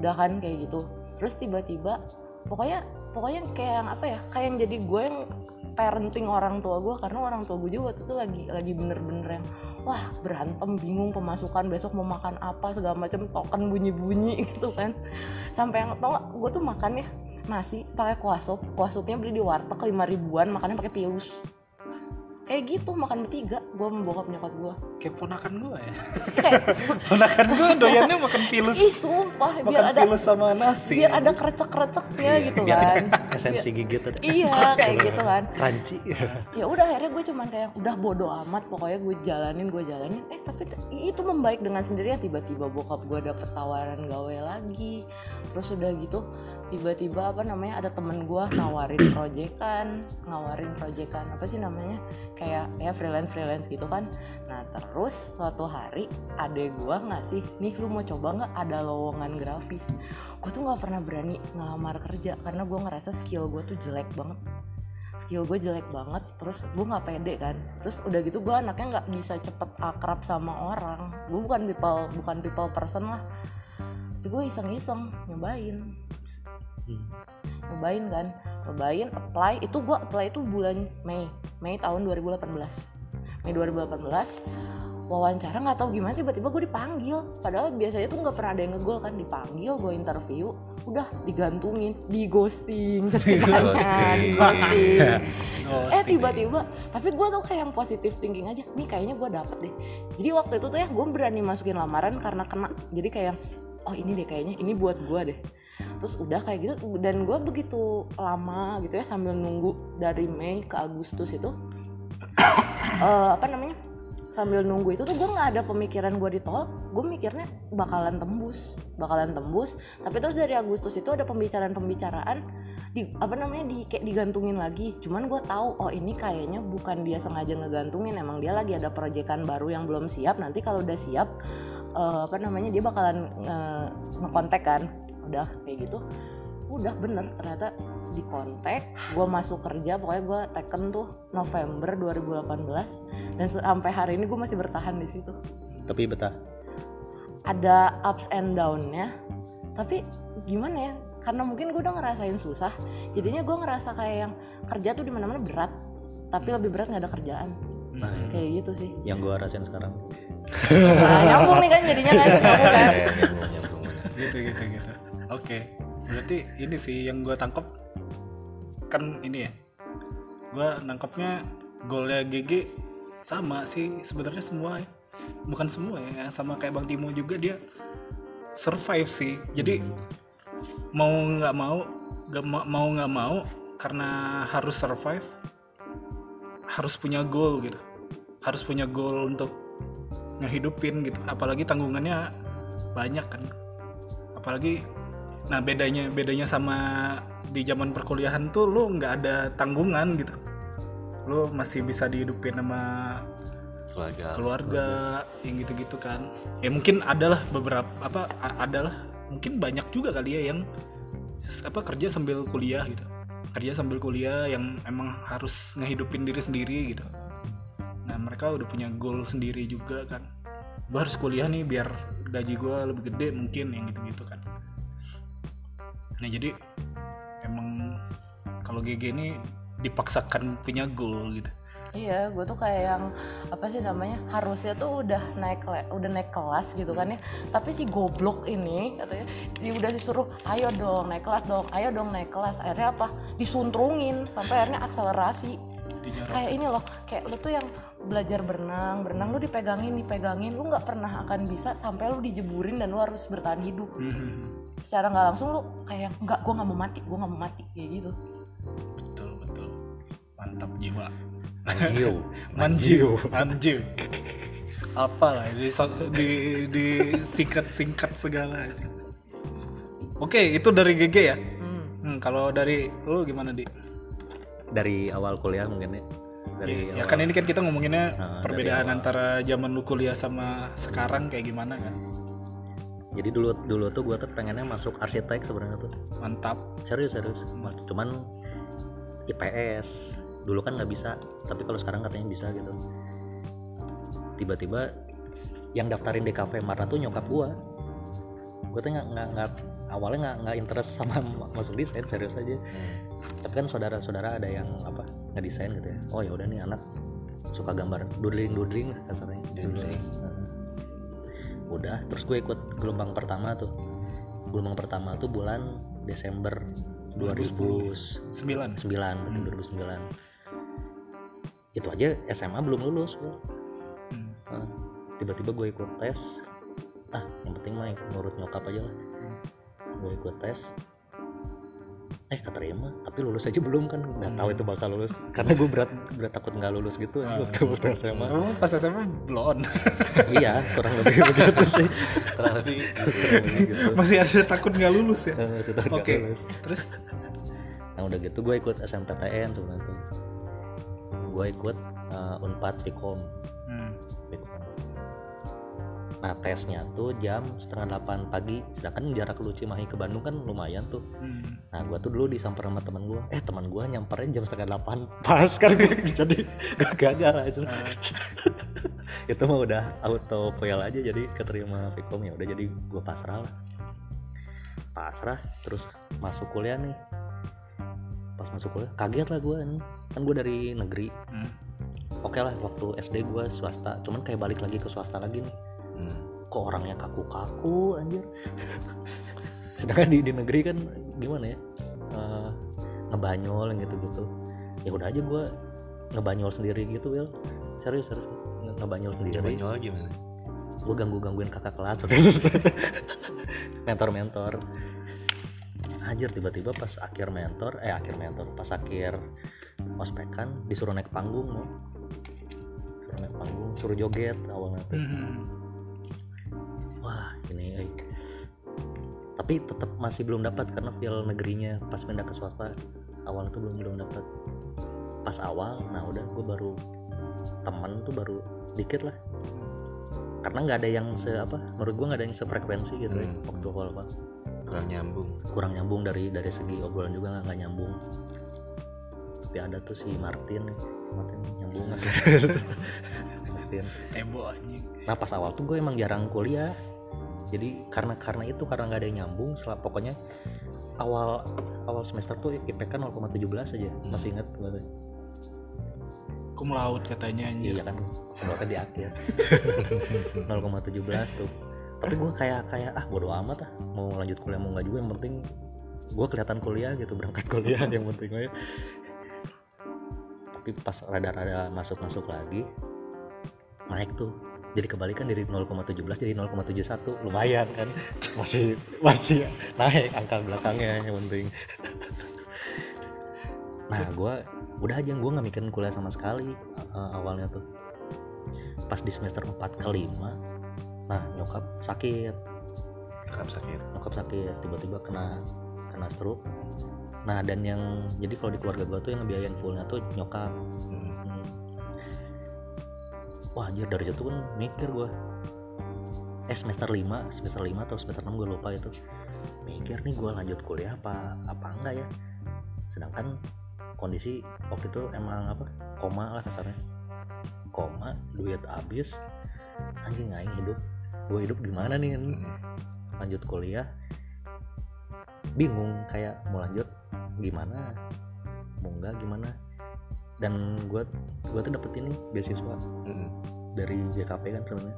Udah kan kayak gitu. Terus tiba-tiba pokoknya pokoknya kayak yang apa ya kayak yang jadi gue yang parenting orang tua gue karena orang tua gue juga waktu itu lagi lagi bener-bener yang wah berantem bingung pemasukan besok mau makan apa segala macam token bunyi-bunyi [laughs] gitu kan. Sampai yang tau gue tuh makan ya nasi pakai kuah sup beli di warteg lima ribuan makannya pakai pius kayak gitu makan bertiga gue membokap nyokap gue kayak ponakan gue ya? Kayak [laughs] ponakan gue doyannya makan pilus. Ih sumpah biar makan ada pilus sama nasi. biar ada krecek-kreceknya gitu biar kan. [laughs] esensi gigi tuh iya [laughs] kayak gitu kan. Crunchy. Ya udah akhirnya gue cuman kayak udah bodo amat pokoknya gue jalanin gue jalanin. Eh tapi itu membaik dengan sendirinya tiba-tiba bokap gue dapet tawaran gawe lagi. Terus udah gitu tiba-tiba apa namanya ada temen gue nawarin proyekan ngawarin proyekan apa sih namanya kayak ya freelance freelance gitu kan. Nah terus suatu hari adek gue ngasih nih lu mau coba nggak? Ada lowongan grafis. Gue tuh nggak pernah berani ngelamar kerja karena gue ngerasa skill gue tuh jelek banget. Skill gue jelek banget terus gue nggak pede kan. Terus udah gitu gue anaknya nggak bisa cepet akrab sama orang. Gue bukan people bukan people person lah. Gue iseng-iseng nyobain Hmm. nyobain kan? Nyobain apply. Itu gue apply itu bulan Mei. Mei tahun 2018 Mei 2018 wawancara nggak tahu gimana tiba-tiba gue dipanggil. Padahal biasanya tuh nggak pernah ada yang ngegol kan. Dipanggil gue interview. Udah digantungin. Di ghosting. [laughs] Eh tiba-tiba. Tapi gue tuh kayak yang positive thinking aja. Nih kayaknya gue dapet deh. Jadi waktu itu tuh ya gue berani masukin lamaran karena kena. Jadi kayak oh ini deh kayaknya. Ini buat gue deh terus udah kayak gitu dan gue begitu lama gitu ya sambil nunggu dari Mei ke Agustus itu [coughs] eh, apa namanya sambil nunggu itu tuh gue nggak ada pemikiran gue ditolak. Gue mikirnya bakalan tembus bakalan tembus. Tapi terus dari Agustus itu ada pembicaraan-pembicaraan di apa namanya di kayak digantungin lagi. Cuman gue tahu oh ini kayaknya bukan dia sengaja ngegantungin emang dia lagi ada proyekan baru yang belum siap. Nanti kalau udah siap eh, apa namanya dia bakalan eh, ngekontak kan udah kayak gitu udah bener ternyata di kontak gue masuk kerja pokoknya gue teken tuh November 2018 dan sampai hari ini gue masih bertahan di situ. Tapi betah? Ada ups and downnya tapi gimana ya karena mungkin gue udah ngerasain susah jadinya gue ngerasa kayak yang kerja tuh di mana-mana berat tapi lebih berat nggak ada kerjaan. Nah, kayak gitu sih. Yang gua rasain sekarang. Nah, nyambung nih kan jadinya kan [laughs] nyambung kan. Iya, nyambung, nyambung, bener. gitu gitu gitu oke berarti ini sih yang gue tangkap kan ini ya. Gue nangkapnya golnya GG sama sih sebenarnya semua ya. bukan semua ya sama kayak Bang Timo juga dia survive sih. Jadi mau nggak mau ma- mau nggak mau karena harus survive harus punya goal gitu. Harus punya goal untuk ngehidupin gitu. Apalagi tanggungannya banyak kan. Apalagi nah bedanya bedanya sama di zaman perkuliahan tuh lu nggak ada tanggungan gitu. Lu masih bisa dihidupin sama keluarga. keluarga yang gitu-gitu kan. Ya mungkin adalah beberapa apa adalah mungkin banyak juga kali ya yang apa kerja sambil kuliah gitu. Kerja sambil kuliah yang emang harus ngehidupin diri sendiri gitu. Nah mereka udah punya goal sendiri juga kan. Gua harus kuliah nih biar gaji gua lebih gede mungkin yang gitu-gitu kan nah jadi emang kalau GG ini dipaksakan punya goal gitu Iya, gue tuh kayak yang apa sih namanya harusnya tuh udah naik udah naik kelas gitu kan ya. Tapi si goblok ini katanya dia udah disuruh ayo dong naik kelas dong, ayo dong naik kelas. Akhirnya apa? Disuntrungin sampai akhirnya akselerasi. Kayak ini loh kayak lu tuh yang belajar berenang berenang lu dipegangin dipegangin lu nggak pernah akan bisa sampai lu dijeburin dan lu harus bertahan hidup. Mhm. secara nggak langsung lu kayak nggak gue nggak mau mati gue nggak mau mati kayak gitu. Betul betul. Mantap jiwa. Manjiu. [laughs] Manjiu manjiu. Apalah di di, di singkat singkat segala. Oke itu dari GG ya? Hmm. hmm, kalau dari lu gimana di? Dari awal kuliah mungkin ya dari ya awal- kan ini kan kita ngomonginnya Nah, perbedaan antara zaman lu kuliah sama sekarang kayak gimana kan? Jadi dulu dulu tuh gue tuh pengennya masuk arsitek sebenarnya tuh. Mantap. Serius serius. Cuman IPS dulu kan nggak bisa tapi kalau sekarang katanya bisa gitu. Tiba-tiba yang daftarin DKV Marta tuh nyokap gua. Gue tuh nggak nggak awalnya nggak nggak interest sama [laughs] ma- masuk desain serius aja Hmm. tapi kan saudara-saudara ada yang apa nggak desain gitu ya oh ya udah nih anak suka gambar doodling doodling lah kasarnya Doodling. Heeh. udah terus gue ikut gelombang pertama tuh gelombang pertama tuh bulan Desember 2009 sembilan berarti 2009 itu aja SMA belum lulus gua. Hmm. Tiba-tiba gue ikut tes ah yang penting mah ikut nurut nyokap aja lah gue ikut tes. Eh keterima tapi lulus aja belum kan. Nggak tahu itu bakal lulus. Karena gue berat berat takut nggak lulus gitu. Ah. waktu waktu SMA Kamu pas SMA belum [laughs] iya kurang lebih [laughs] begitu sih. Kurang lebih gitu. Masih ada takut nggak lulus ya? Eh, Oke. lulus. terus? Nah udah gitu gue ikut SMPTN sebenarnya tuh gue ikut eh, Unpad Vkom hmm. Nah tesnya tuh jam setengah delapan pagi. Sedangkan jarak lu Cimahi ke Bandung kan lumayan tuh. Hmm. nah gue tuh dulu disamper sama teman gue eh teman gue nyamperin jam setengah delapan. [laughs] Pas kan [laughs] jadi gagal aja Nah, [laughs] itu mah udah auto fail aja jadi keterima Vkom. Ya udah jadi gue pasrah lah. Pasrah terus masuk kuliah nih. Pas masuk kuliah kaget lah gue kan gue dari negeri. Hmm. oke lah waktu SD gue swasta. Cuman kayak balik lagi ke swasta lagi nih Hmm. kok orangnya kaku-kaku anjir? [laughs] Sedangkan di, di negeri kan gimana ya? Eh, ngebanyol gitu-gitu. Ya udah aja gue ngebanyol sendiri gitu Will serius serius. Nge- ngebanyol sendiri. Nyol gimana? gue ganggu gangguin kakak kelas. [laughs] [laughs] Mentor mentor anjir tiba-tiba pas akhir mentor eh akhir mentor pas akhir ospekan disuruh naik panggung no. suruh naik panggung suruh joget awalnya tuh. Hmm. Wah ini eh. tapi tetap masih belum dapat karena feel negerinya pas pindah ke swasta awal tuh belum belum dapat pas awal nah udah gue baru teman tuh baru dikit lah karena nggak ada yang se apa menurut gue nggak ada yang sefrekuensi gitu ya Hmm. waktu awal pak Kurang nyambung. kurang nyambung dari dari segi obrolan juga nggak nyambung tapi ada tuh si Martin. Martin nyambung [laughs] Martin anjing. Nah pas awal tuh gue emang jarang kuliah Jadi karena karena itu karena nggak ada yang nyambung setelah pokoknya awal awal semester tuh IPK 0,17 aja masih inget gue tuh. Kum laut katanya anjir. Iya kan sebenarnya di akhir. [laughs] 0,17 tuh. Tapi gue kayak kayak ah bodo amat ah mau lanjut kuliah mau nggak juga yang penting gue kelihatan kuliah gitu berangkat kuliah [laughs] yang penting gue tapi pas rada-rada masuk-masuk lagi naik tuh jadi kebalikan dari 0,17 jadi 0,71 lumayan kan? Masih masih naik angka belakangnya yang penting. Nah gue udah aja gue nggak mikirin kuliah sama sekali uh, awalnya tuh. Pas di semester 4 ke 5 nah nyokap sakit. Rekam sakit. nyokap sakit tiba-tiba kena kena stroke. Nah dan yang jadi kalau di keluarga gue tuh yang ngebiayain fullnya tuh nyokap. Hmm. Wah anjir dari situ kan mikir gue eh semester 5 semester 5 atau semester 6 gue lupa itu. Mikir nih gue lanjut kuliah apa apa enggak ya? Sedangkan kondisi waktu itu emang apa koma lah kasarnya. Koma duit habis. Anjing aing hidup. Gue hidup gimana nih? Hmm. lanjut kuliah. Bingung kayak mau lanjut gimana? Mau enggak gimana dan gue gue tuh dapet ini beasiswa. Hmm. dari JKP kan sebenarnya.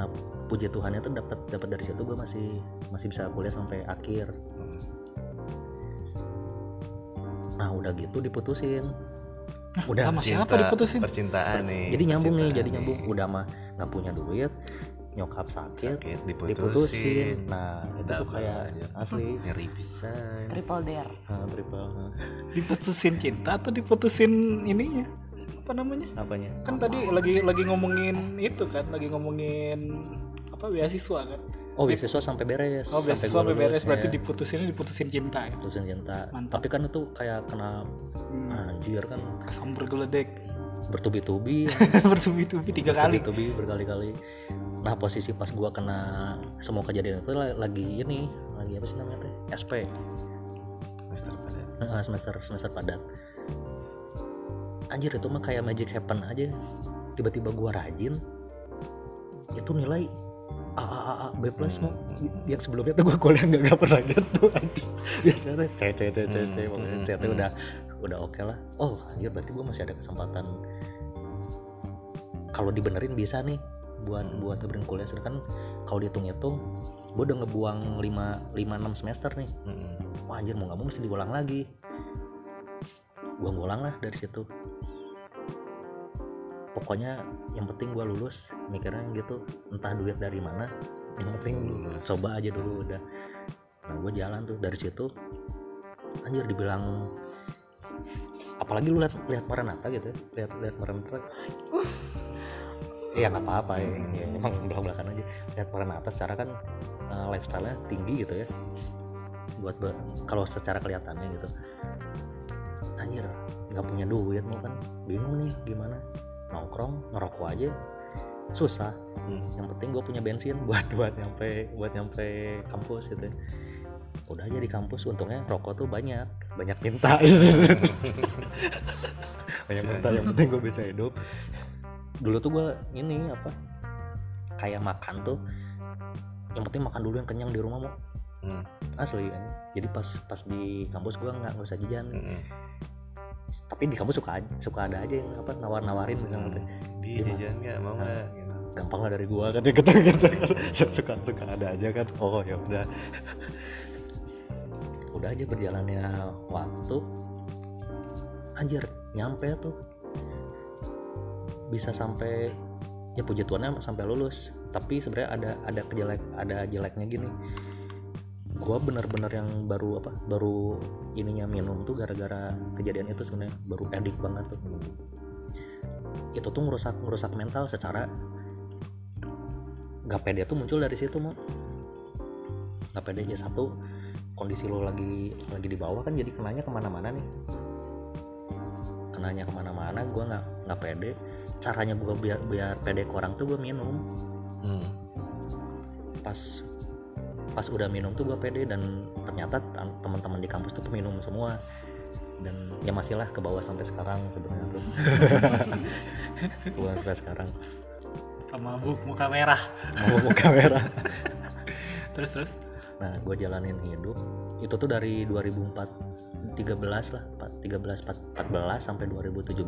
Nah puji Tuhannya tuh dapat dapat dari situ gue masih masih bisa kuliah sampai akhir. Nah udah gitu diputusin. Udah. sama siapa diputusin? percintaan nih jadi nyambung nih jadi nyambung. udah mah nggak punya duit nyokap sakit sakit diputusin, diputusin. Nah itu tuh kayak aja. asli. [laughs] Ngeri pisan. Triple dare. Nah, triple. Nah. diputusin cinta atau diputusin ininya? Apa namanya? Apanya? Kan tadi lagi lagi ngomongin itu kan lagi ngomongin apa beasiswa kan? Oh beasiswa sampai beres. Oh beasiswa sampai lulus, beres berarti ya. diputusinnya diputusin cinta ya? Putusin cinta. Mantap. tapi kan itu kayak kena hmm. anjir kan. Kesambar geledek bertubi-tubi. [laughs] Bertubi-tubi tiga kali. Bertubi berkali-kali. Nah posisi pas gua kena semua kejadian itu la- lagi ini lagi apa sih namanya teh? SP Mister pada Nah, semester semester padat. Anjir itu mah kayak magic happen aja. Tiba-tiba gua rajin itu nilai A A A, A B plus mau yang sebelumnya tuh gua kuliah nggak nggak pernah gitu [laughs] biasanya C C C C C Hmm, pokoknya hmm, C hmm. udah udah oke lah. Oh anjir berarti gua masih ada kesempatan. Kalau dibenerin bisa nih buat Hmm. buat ngebenerin kuliah. Sedangkan kalau dihitung-hitung gua udah ngebuang 5 5 6 semester nih. Wah anjir mau nggak mau mesti diulang lagi. Gua ngulang lah dari situ pokoknya yang penting gua lulus mikirnya gitu entah duit dari mana yang penting Lulus. coba aja dulu udah. Nah gue jalan tuh dari situ anjir dibilang apalagi lu lihat lihat Maranatha gitu ya lihat lihat Maranatha. Ya nggak apa-apa ya, ya emang belak belakan aja. Lihat Maranatha secara kan eh, lifestyle-nya tinggi gitu ya buat kalau secara kelihatannya gitu. Anjir nggak punya duit mau kan? Bingung nih gimana nongkrong ngerokok aja susah. Hmm. yang penting gue punya bensin buat buat nyampe buat nyampe kampus gitu udah aja di kampus untungnya rokok tuh banyak banyak minta. [laughs] Banyak minta yang penting gue bisa hidup. Dulu tuh gue ini apa kayak makan tuh yang penting makan dulu yang kenyang di rumah mau Hmm. asli kan jadi pas pas di kampus gue nggak nggak usah jajan. Mm-mm. Tapi di kampus suka suka ada aja yang apa nawar nawarin misalnya teh. Di Gimana? jajan nggak mau nggak? gitu. gampang lah dari gua kan [laughs] gitu gitu suka suka ada aja kan. Oh ya udah. Udah aja berjalannya waktu. Anjir nyampe tuh. Bisa sampai ya puji Tuhannya sampai lulus. Tapi sebenarnya ada ada kejelek ada jeleknya gini gua bener-bener yang baru apa baru ininya minum tuh gara-gara kejadian itu sebenarnya baru edik banget tuh. Itu tuh merusak merusak mental secara gak pede tuh muncul dari situ mau gak pede ya satu kondisi lo lagi lagi di bawah kan jadi kenanya ke mana-mana nih. Kenanya ke mana-mana gue nggak nggak pede. Caranya gue biar biar pede ke orang tuh gue minum. Hmm. pas pas udah minum tuh gue pede dan ternyata teman-teman di kampus tuh peminum semua. Dan ya masih lah ke bawah sampai sekarang sebenarnya tuh. [laughs] Gua sampai sekarang. Sama buk muka merah. Mau buka kamera [laughs] terus terus? Nah gue jalanin hidup. Itu tuh dari 2004 13 lah Pak, 13 14 sampai 2017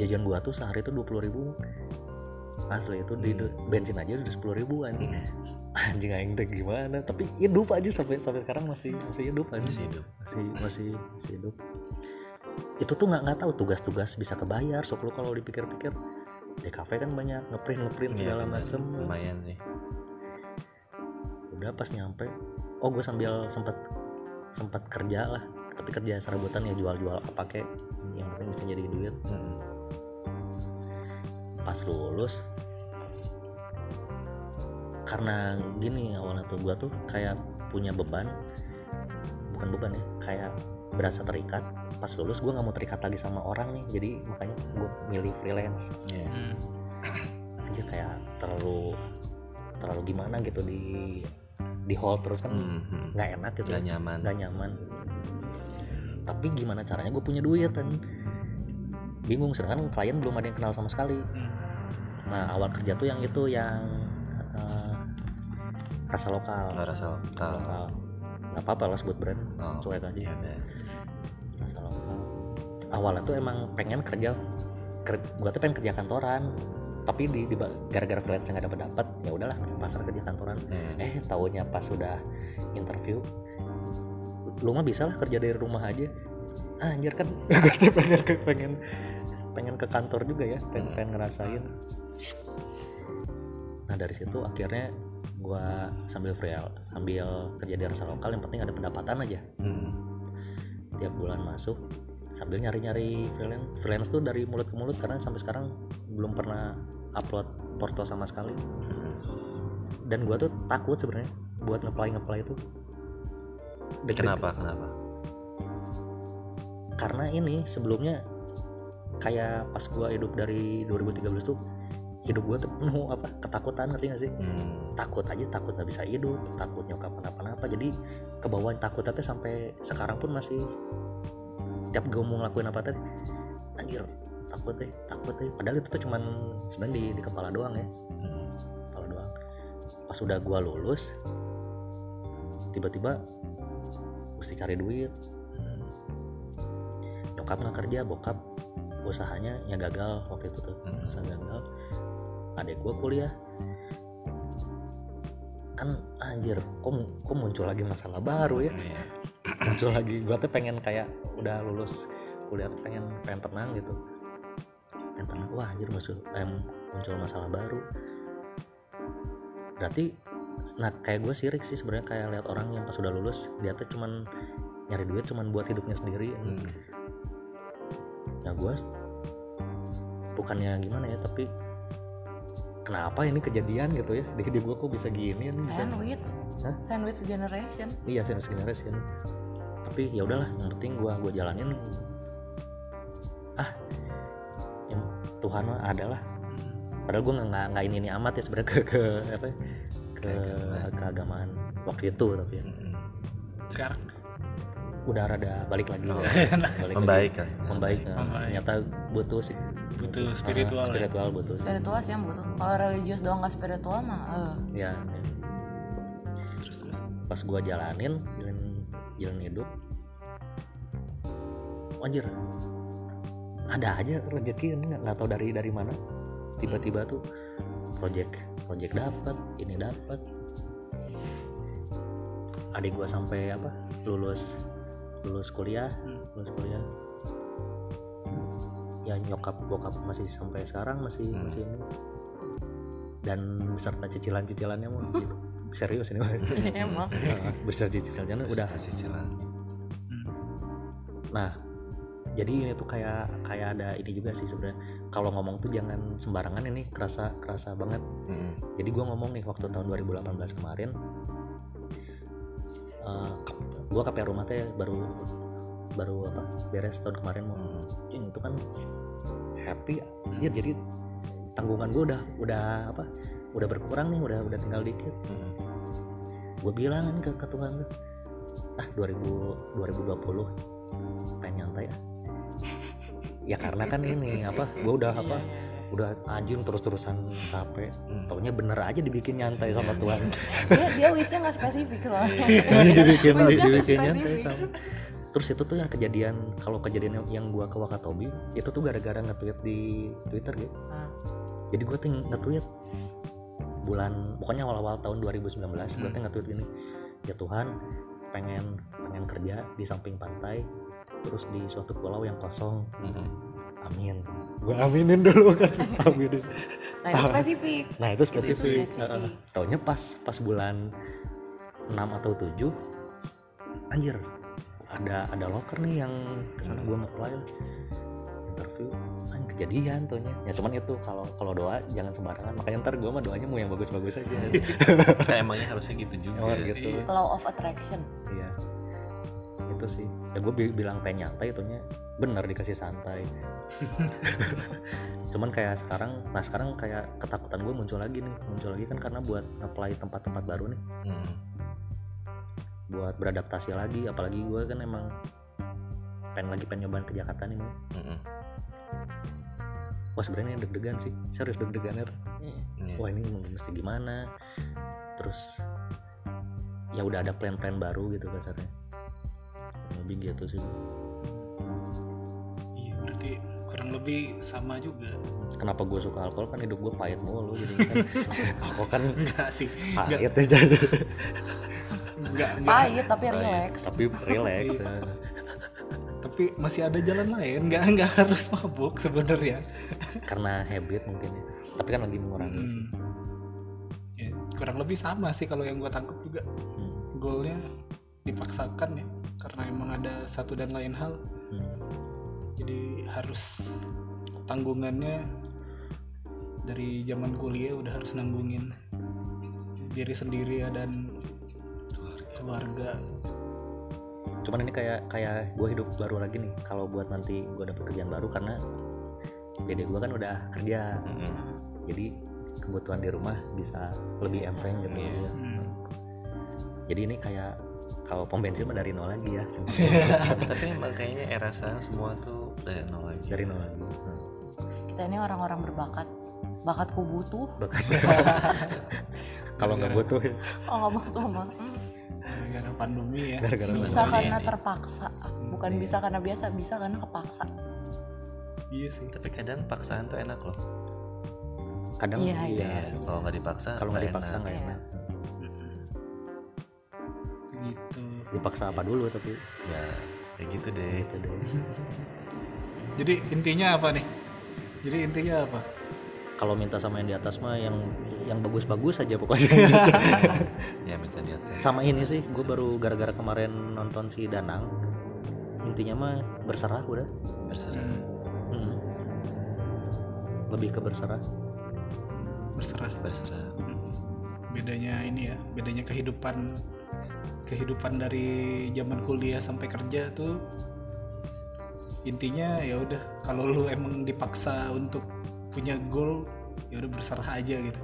jajan gua tuh sehari tuh 20.000 ribu asli itu di Hmm. bensin aja udah 10.000 ribu anjing Hmm. anjing aing teh gimana tapi hidup aja sampai sampai sekarang masih masih hidup Masih anjing hidup. masih masih masih hidup itu tuh nggak nggak tahu tugas-tugas bisa kebayar sok lu kalau dipikir-pikir di kafe kan banyak ngeprint ngeprint Iya, segala macem Lumayan sih. udah pas nyampe oh gue sambil sempat sempat kerja lah tapi kerja serabutan ya jual-jual apa kek yang penting bisa jadi duit Hmm. Pas lulus karena gini awalnya tuh gue tuh kayak punya beban bukan beban ya kayak berasa terikat pas lulus gue nggak mau terikat lagi sama orang nih jadi makanya gue milih freelance Iya. aja kayak terlalu terlalu gimana gitu di di hold terus kan Hmm, hmm. nggak enak gitu Nggak nyaman. nggak nyaman tapi gimana caranya gue punya duit kan bingung sedangkan klien belum ada yang kenal sama sekali. Nah awal kerja tuh yang itu yang eh, rasa lokal. Nggak rasa lokal. lokal. Nggak apa-apa lah sebut brand. Oh, cuek aja. iya deh. rasa lokal. Awalnya tuh emang pengen kerja ker, gua tuh pengen kerja kantoran. Tapi di, di gara-gara freelance nggak dapat dapat ya udahlah pasar kerja kantoran. Hmm. eh tahunya pas sudah interview lu mah bisa lah kerja dari rumah aja anjir kan [laughs] gue tuh pengen ke pengen pengen ke kantor juga ya pengen, Hmm. pengen ngerasain nah dari situ akhirnya gua sambil free sambil kerja di rasa lokal yang penting ada pendapatan aja Hmm. tiap bulan masuk sambil nyari-nyari freelance freelance tuh dari mulut ke mulut karena sampai sekarang belum pernah upload porto sama sekali dan gua tuh takut sebenarnya buat ngeplay ngeplay itu Kenapa? Kenapa? Karena ini sebelumnya kayak pas gua hidup dari 2013 tuh hidup gua tuh penuh apa ketakutan ngerti gak sih Hmm. takut aja takut nggak bisa hidup takut nyokap kenapa-napa jadi kebawaan takutnya tuh sampai sekarang pun masih tiap gue mau ngelakuin apa tadi anjir takut deh takut deh padahal itu tuh cuman sebenarnya di, di kepala doang ya Hmm. kepala doang pas udah gua lulus tiba-tiba mesti cari duit. Nyokap nggak kerja bokap usahanya ya gagal waktu itu tuh Hmm. usaha gagal. Adek gua kuliah. Kan anjir kok, kok muncul lagi masalah baru ya? Iya. [clears throat] muncul lagi gua tuh pengen kayak udah lulus kuliah tuh pengen pengen tenang gitu. Pengen tenang wah anjir muncul em, muncul masalah baru. Berarti nah kayak gue sirik sih sebenarnya kayak lihat orang yang pas udah lulus dia tuh cuman nyari duit cuman buat hidupnya sendiri. Hmm. Ya gue bukannya gimana ya tapi kenapa ini kejadian gitu ya? Di hidup gue kok bisa gini bisa? Sandwich. Hah? sandwich generation. Iya sandwich generation. Tapi ya udahlah yang penting gua gua jalanin. Ah yang Tuhan mah adalah. Padahal gua nggak nggak- ini ini amat ya sebenarnya ke, ke apa ya, ke Keagamaan. keagamaan waktu itu tapi ya, sekarang udah rada balik lagi Oh. [laughs] ya. balik Membaik kan? lagi. membaik nah, Membaik. ternyata butuh sih Butuh Ah, spiritual ya? spiritual butuh sih. spiritual sih yang butuh kalau religius doang nggak spiritual mah eh. ya terus terus pas gua jalanin jalan jalan hidup anjir ada aja rezeki ini nggak nggak tahu dari dari mana tiba-tiba tuh project project dapat ini dapat adik gua sampai apa lulus lulus kuliah Hmm. lulus kuliah ya nyokap bokap masih sampai sekarang masih Hmm. masih ini dan beserta cicilan-cicilannya mau [laughs] serius ini mah. [laughs] emang besar cicilannya udah Kasih cilan. Hmm. nah jadi ini tuh kayak kayak ada ini juga sih sebenarnya kalau ngomong tuh jangan sembarangan ini kerasa kerasa banget Hmm. jadi gua ngomong nih waktu tahun 2018 kemarin eh gue KPR rumah teh baru baru apa beres tahun kemarin mau. Hmm. Itu kan happy ya jadi tanggungan gue udah udah apa udah berkurang nih udah udah tinggal dikit. Hmm. gue bilang ke, ke Tuhan tuh ah 2000 2020 pengen nyantai ah ya karena kan ini apa gue udah apa udah anjing terus-terusan capek Hmm. taunya bener aja dibikin nyantai sama Tuhan dia dia wishnya nggak spesifik loh dibikin Wishnya nggak dibikin nyantai sama terus itu tuh yang kejadian kalau kejadian yang, yang gua ke Wakatobi itu tuh gara-gara nge-tweet di Twitter gitu Ah. jadi gue tuh nge-tweet bulan pokoknya awal-awal tahun 2019 gue Hmm. tuh nge-tweet gini ya Tuhan pengen pengen kerja di samping pantai terus di suatu pulau yang kosong Hmm. Amin. Gue aminin dulu kan [laughs] aminin. Nah itu spesifik. Nah itu spesifik. spesifik. Heeh. taunya pas pas bulan 6 atau 7 anjir ada ada loker nih yang ke sana gue nge-apply lah. interview anjir kejadian taunya. Ya cuman itu kalau kalau doa jangan sembarangan. Makanya ntar gue mah doanya mau yang bagus-bagus aja. Kan [laughs] emangnya harusnya gitu juga. Emang gitu. Law of attraction. Iya itu sih ya gue bilang pengen nyantai itunya bener dikasih santai [laughs] cuman kayak sekarang nah sekarang kayak ketakutan gue muncul lagi nih muncul lagi kan karena buat apply tempat-tempat baru nih Hmm. buat beradaptasi lagi apalagi gue kan emang pengen lagi pengen nyobain ke Jakarta nih. Hmm. wah sebenarnya deg-degan sih serius deg-degannya tuh. Iya. wah ini mesti gimana terus ya udah ada plan-plan baru gitu kasarnya lebih gitu sih. Iya berarti kurang lebih sama juga. Kenapa gue suka alkohol? Kan hidup gue pahit mulu jadi kan [laughs] alkohol kan enggak sih enggak. pahit ya jadi enggak, enggak. pahit tapi relax. tapi relax ya. tapi masih ada jalan lain nggak nggak harus mabuk sebenarnya. Karena habit mungkin ya. Tapi kan lagi mengurangi sih. Hmm. Ya, kurang lebih sama sih kalau yang gue tangkap juga. Hmm. goalnya dipaksakan ya karena emang ada satu dan lain hal Hmm. jadi harus tanggungannya dari zaman kuliah udah harus nanggungin diri sendiri ya dan keluarga cuman ini kayak kayak gue hidup baru lagi nih kalau buat nanti gue dapet kerjaan baru karena dede gue kan udah kerja Mm-mm. jadi kebutuhan di rumah bisa lebih enteng gitu Iya. ya. Hmm. jadi ini kayak kalau pom bensin mah dari nol lagi ya. [laughs] Tapi emang kayaknya era sekarang semua tuh dari nol lagi. Dari nol lagi. Hmm. kita ini orang-orang berbakat. Bakatku butuh [laughs] kalau nggak butuh ya oh nggak butuh mah gara-gara pandemi ya. Gara-gara bisa Pandemi. karena ini. terpaksa. Bukan Iya. bisa karena biasa bisa karena kepaksa. Iya sih. Tapi kadang paksaan tuh enak loh. Kadang Iya, iya, Iya, kalau nggak dipaksa kalau nggak dipaksa nggak Iya. enak gitu dipaksa apa dulu tapi ya kayak gitu deh. Gitu deh. [laughs] Jadi intinya apa nih? Jadi intinya apa? Kalau minta sama yang di atas mah yang yang bagus-bagus aja pokoknya. [laughs] Ya minta di atas. Sama ini sih gue baru gara-gara kemarin nonton si Danang. Intinya mah berserah udah. Berserah. Hmm. lebih ke berserah. Berserah. Berserah. Bedanya ini ya bedanya kehidupan kehidupan dari zaman kuliah sampai kerja tuh intinya ya udah kalau lu emang dipaksa untuk punya goal ya udah berserah aja gitu.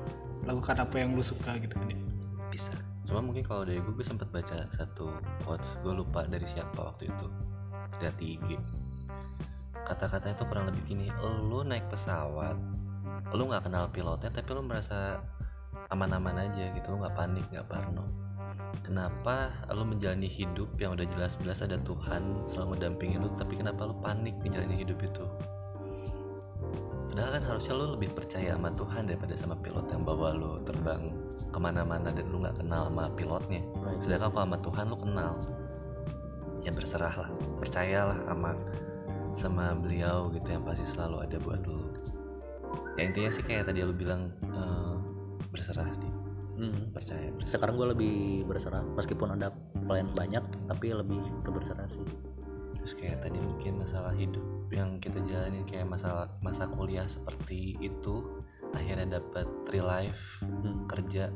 Lakukan apa yang lu suka gitu kan ya. Bisa. Cuma mungkin kalau dari gue gue sempat baca satu quotes gue lupa dari siapa waktu itu. Dari IG kata-katanya tuh kurang lebih gini lu naik pesawat lu nggak kenal pilotnya tapi lu merasa aman-aman aja gitu lu nggak panik nggak parno kenapa lu menjalani hidup yang udah jelas-jelas ada Tuhan selalu mendampingin lu tapi kenapa lu panik menjalani hidup itu? Padahal kan harusnya lu lebih percaya sama Tuhan daripada sama pilot yang bawa lu terbang ke mana-mana dan lu nggak kenal sama pilotnya. Sedangkan kalau sama Tuhan lu kenal ya berserah lah percayalah sama sama beliau gitu yang pasti selalu ada buat lu ya intinya sih kayak tadi lu bilang eh, berserah nih Hmm. percaya. Sekarang gue lebih berserah meskipun ada plan banyak tapi lebih ke berserah sih. Terus kayak tadi mungkin masalah hidup yang kita jalanin kayak masalah masa kuliah seperti itu akhirnya dapat real life Hmm. kerja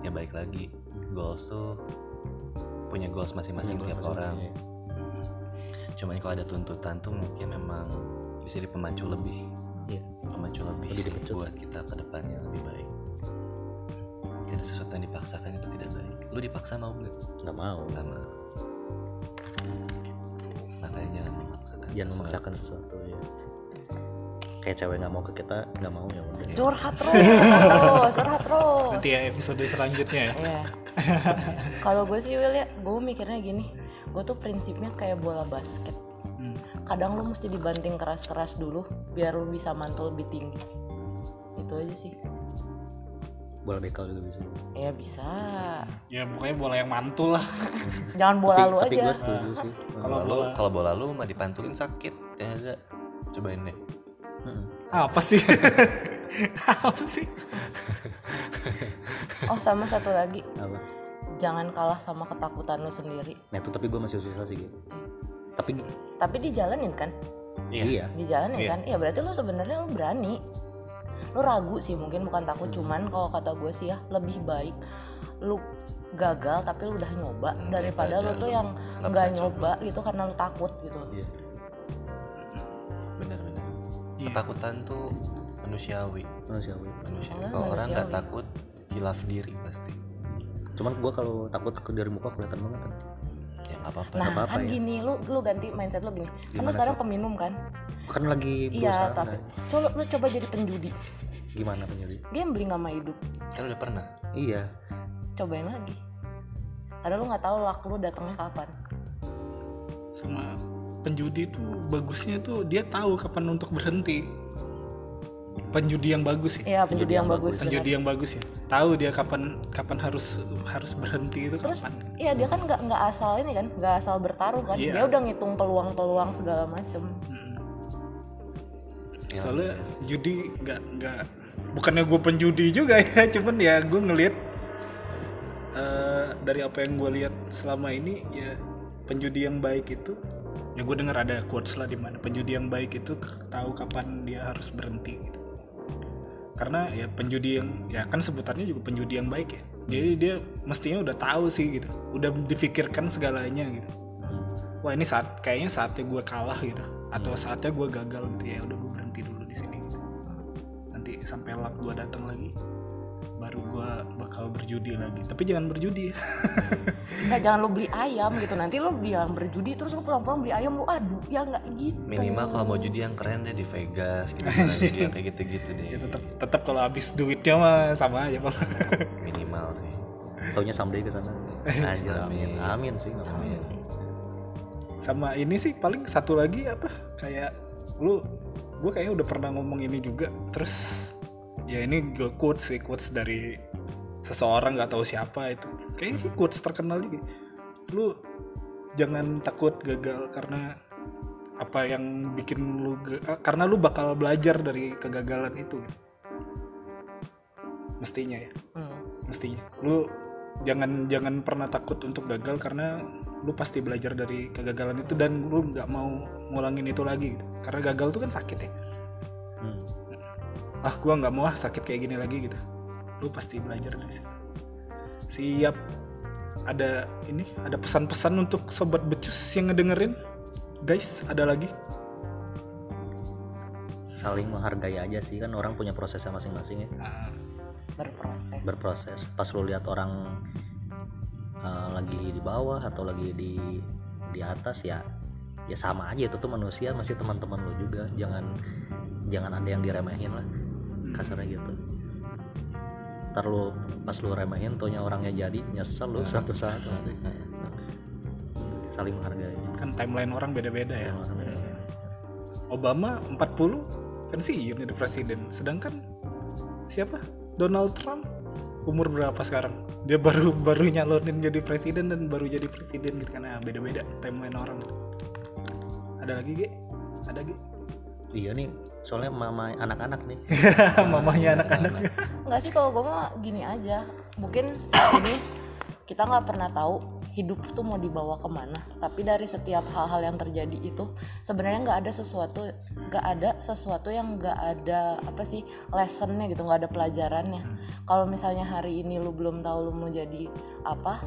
ya baik lagi. Goals tuh punya goals masing-masing Punya tiap goals orang. masing-masing, cuman kalau ada tuntutan tuh mungkin memang bisa dipemacu lebih. Iya. pemacu lebih Lebih buat kita ke depannya lebih baik Karena sesuatu yang dipaksakan itu tidak baik lu dipaksa mau nggak nggak mau nggak mau makanya jangan memaksakan jangan sesuatu. memaksakan sesuatu ya kayak cewek nggak mau ke kita nggak mau ya udah curhat terus terus curhat terus nanti ya episode selanjutnya ya Iya. Kalau gue sih Will ya, gue mikirnya gini, gue tuh prinsipnya kayak bola basket. Hmm. Kadang lu mesti dibanting keras-keras dulu, biar lu bisa mantul lebih tinggi. Itu aja sih. Bola bekel juga bisa Ya bisa. ya pokoknya bola yang mantul lah [laughs] Jangan bola tapi, lu tapi aja. gue setuju sih Kalau kalau lu bola- kalau bola lu mah dipantulin sakit ya enggak cobain deh Hmm. apa sih [laughs] apa sih Oh sama satu lagi, apa jangan kalah sama ketakutan lu sendiri. nah itu tapi gue masih susah sih gitu tapi Tapi dijalanin kan? iya, Dijalanin Iya. kan? Iya berarti lu sebenarnya lu berani. Lu ragu sih mungkin bukan takut, Hmm. cuman kalau kata gue sih ya lebih baik lu gagal tapi lu udah nyoba Hmm, daripada lu tuh yang nggak nyoba gitu karena lu takut gitu. iya. benar-benar Iya. ketakutan tuh manusiawi. Manusiawi. Manusiawi. Oh, kalau orang nggak takut hilaf diri pasti. Cuman gue kalau takut ke dari muka kelihatan banget kan ya nggak apa-apa Nah apa-apa kan ya. gini lu lu ganti mindset lu gini. Kan lu sekarang peminum kan? kan lagi Iya berusaha tapi kan. coba lu coba jadi penjudi. gimana penyuri Gambling sama hidup. kan udah pernah iya Cobain lagi. Karena lu nggak tahu luck lu datangnya kapan. sama penjudi tuh bagusnya tuh dia tahu kapan untuk berhenti penjudi yang bagus sih Iya penjudi yang bagus. penjudi yang bagus ya tahu dia kapan kapan harus harus berhenti itu Terus kapan iya dia kan nggak nggak asal ini kan, nggak asal bertaruh kan. Iya. Dia udah ngitung peluang-peluang segala macem. Mm. Ya, soalnya judi nggak nggak bukannya gue penjudi juga ya [laughs] cuman ya gue ngelihat eh, dari apa yang gue lihat selama ini ya penjudi yang baik itu ya gue dengar ada quotes lah di mana penjudi yang baik itu tahu kapan dia harus berhenti gitu karena ya penjudi yang ya kan sebutannya juga penjudi yang baik ya. Jadi dia mestinya udah tahu sih gitu. Udah difikirkan segalanya gitu. Wah ini saat kayaknya saatnya gue kalah gitu. Atau saatnya gue gagal gitu. Ya udah gue berhenti dulu di sini. Gitu. nanti sampai luck gue datang lagi baru gue bakal berjudi lagi. Tapi jangan berjudi. Ya [laughs] Nggak jangan lo beli ayam gitu. Nanti lo bilang berjudi terus lo pulang-pulang beli ayam lo adu. Ya nggak gitu. minimal kalau mau judi yang keren deh di Vegas gitu judi yang kayak gitu-gitu deh. [laughs] Ya tetap tetap kalau habis duitnya mah sama aja bang. [laughs] Minimal sih. Taunya someday ke sana. Anjir amin. Amin. Sih nggak amin Amin. Sih. sama ini sih paling satu lagi apa? Kayak lu gue kayaknya udah pernah ngomong ini juga. Terus ya ini gue quotes sih quotes dari seseorang nggak tahu siapa itu kayaknya sih quotes terkenal juga lu jangan takut gagal karena apa yang bikin lu eh, karena lu bakal belajar dari kegagalan itu mestinya ya Hmm. mestinya lu jangan jangan pernah takut untuk gagal karena lu pasti belajar dari kegagalan itu dan lu nggak mau ngulangin itu lagi gitu. karena gagal tuh kan sakit ya Hmm. Ah gua nggak mau ah sakit kayak gini lagi gitu. Lu pasti belajar dari situ. Siap. Ada ini ada pesan-pesan untuk sobat becus yang ngedengerin? Guys ada lagi? Saling menghargai aja sih kan orang punya prosesnya masing-masing ya. Nah, Berproses. berproses. Pas lu lihat orang uh, lagi di bawah atau lagi di di atas ya ya sama aja. Itu tuh manusia masih teman-teman lu juga. Jangan jangan ada yang diremehin lah kasarnya gitu. Ntar lu pas lu remehin taunya orangnya jadi nyesel lu suatu saat pasti. Saling menghargai. Kan timeline orang beda-beda ya. Beda. Obama 40 pensiun jadi presiden. Sedangkan siapa? Donald Trump? Umur berapa sekarang? Dia baru baru nyalonin jadi presiden dan baru jadi presiden gitu karena beda-beda timeline orang. Ada lagi Ge? ada Ge? iya nih soalnya mama anak-anak nih [laughs] mamanya anak-anak Nggak sih kalau gue mah gini aja. Mungkin saat ini kita nggak pernah tahu hidup tuh mau dibawa ke mana. Tapi dari setiap hal-hal yang terjadi itu sebenarnya nggak ada sesuatu nggak ada sesuatu yang nggak ada apa sih lessonnya gitu nggak ada pelajarannya. Kalau misalnya hari ini lu belum tahu lu mau jadi apa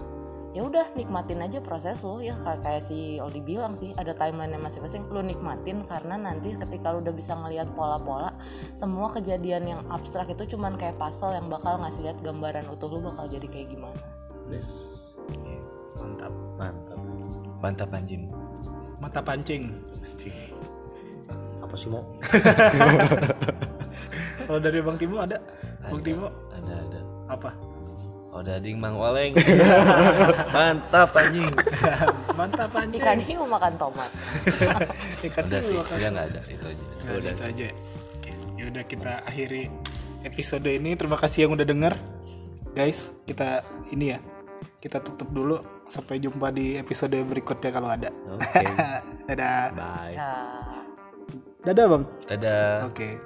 ya udah nikmatin aja proses lo ya. Kayak, kayak si Aldi bilang sih ada timeline masing-masing lu nikmatin karena nanti ketika lu udah bisa ngelihat pola-pola semua kejadian yang abstrak itu cuman kayak puzzle yang bakal ngasih lihat gambaran utuh lu bakal jadi kayak gimana. Yes. mantap. Mantap. Mantap anjing. Mata pancing. Apa sih mau [laughs] kalau dari Bang Timo ada? Bang Ada. Timo? Ada ada. Apa oh dading mang oleng [laughs] mantap anjing mantap pancing ikan hiu makan tomat [laughs] ikan udah hiu sih makan. dia nggak ada itu aja Nah, itu aja. Oke, ya udah kita akhiri episode ini. Terima kasih yang udah denger. Guys, kita ini ya. Kita tutup dulu sampai jumpa di episode berikutnya kalau ada. oke [laughs] Dadah. bye Dadah, Bang. dadah Oke.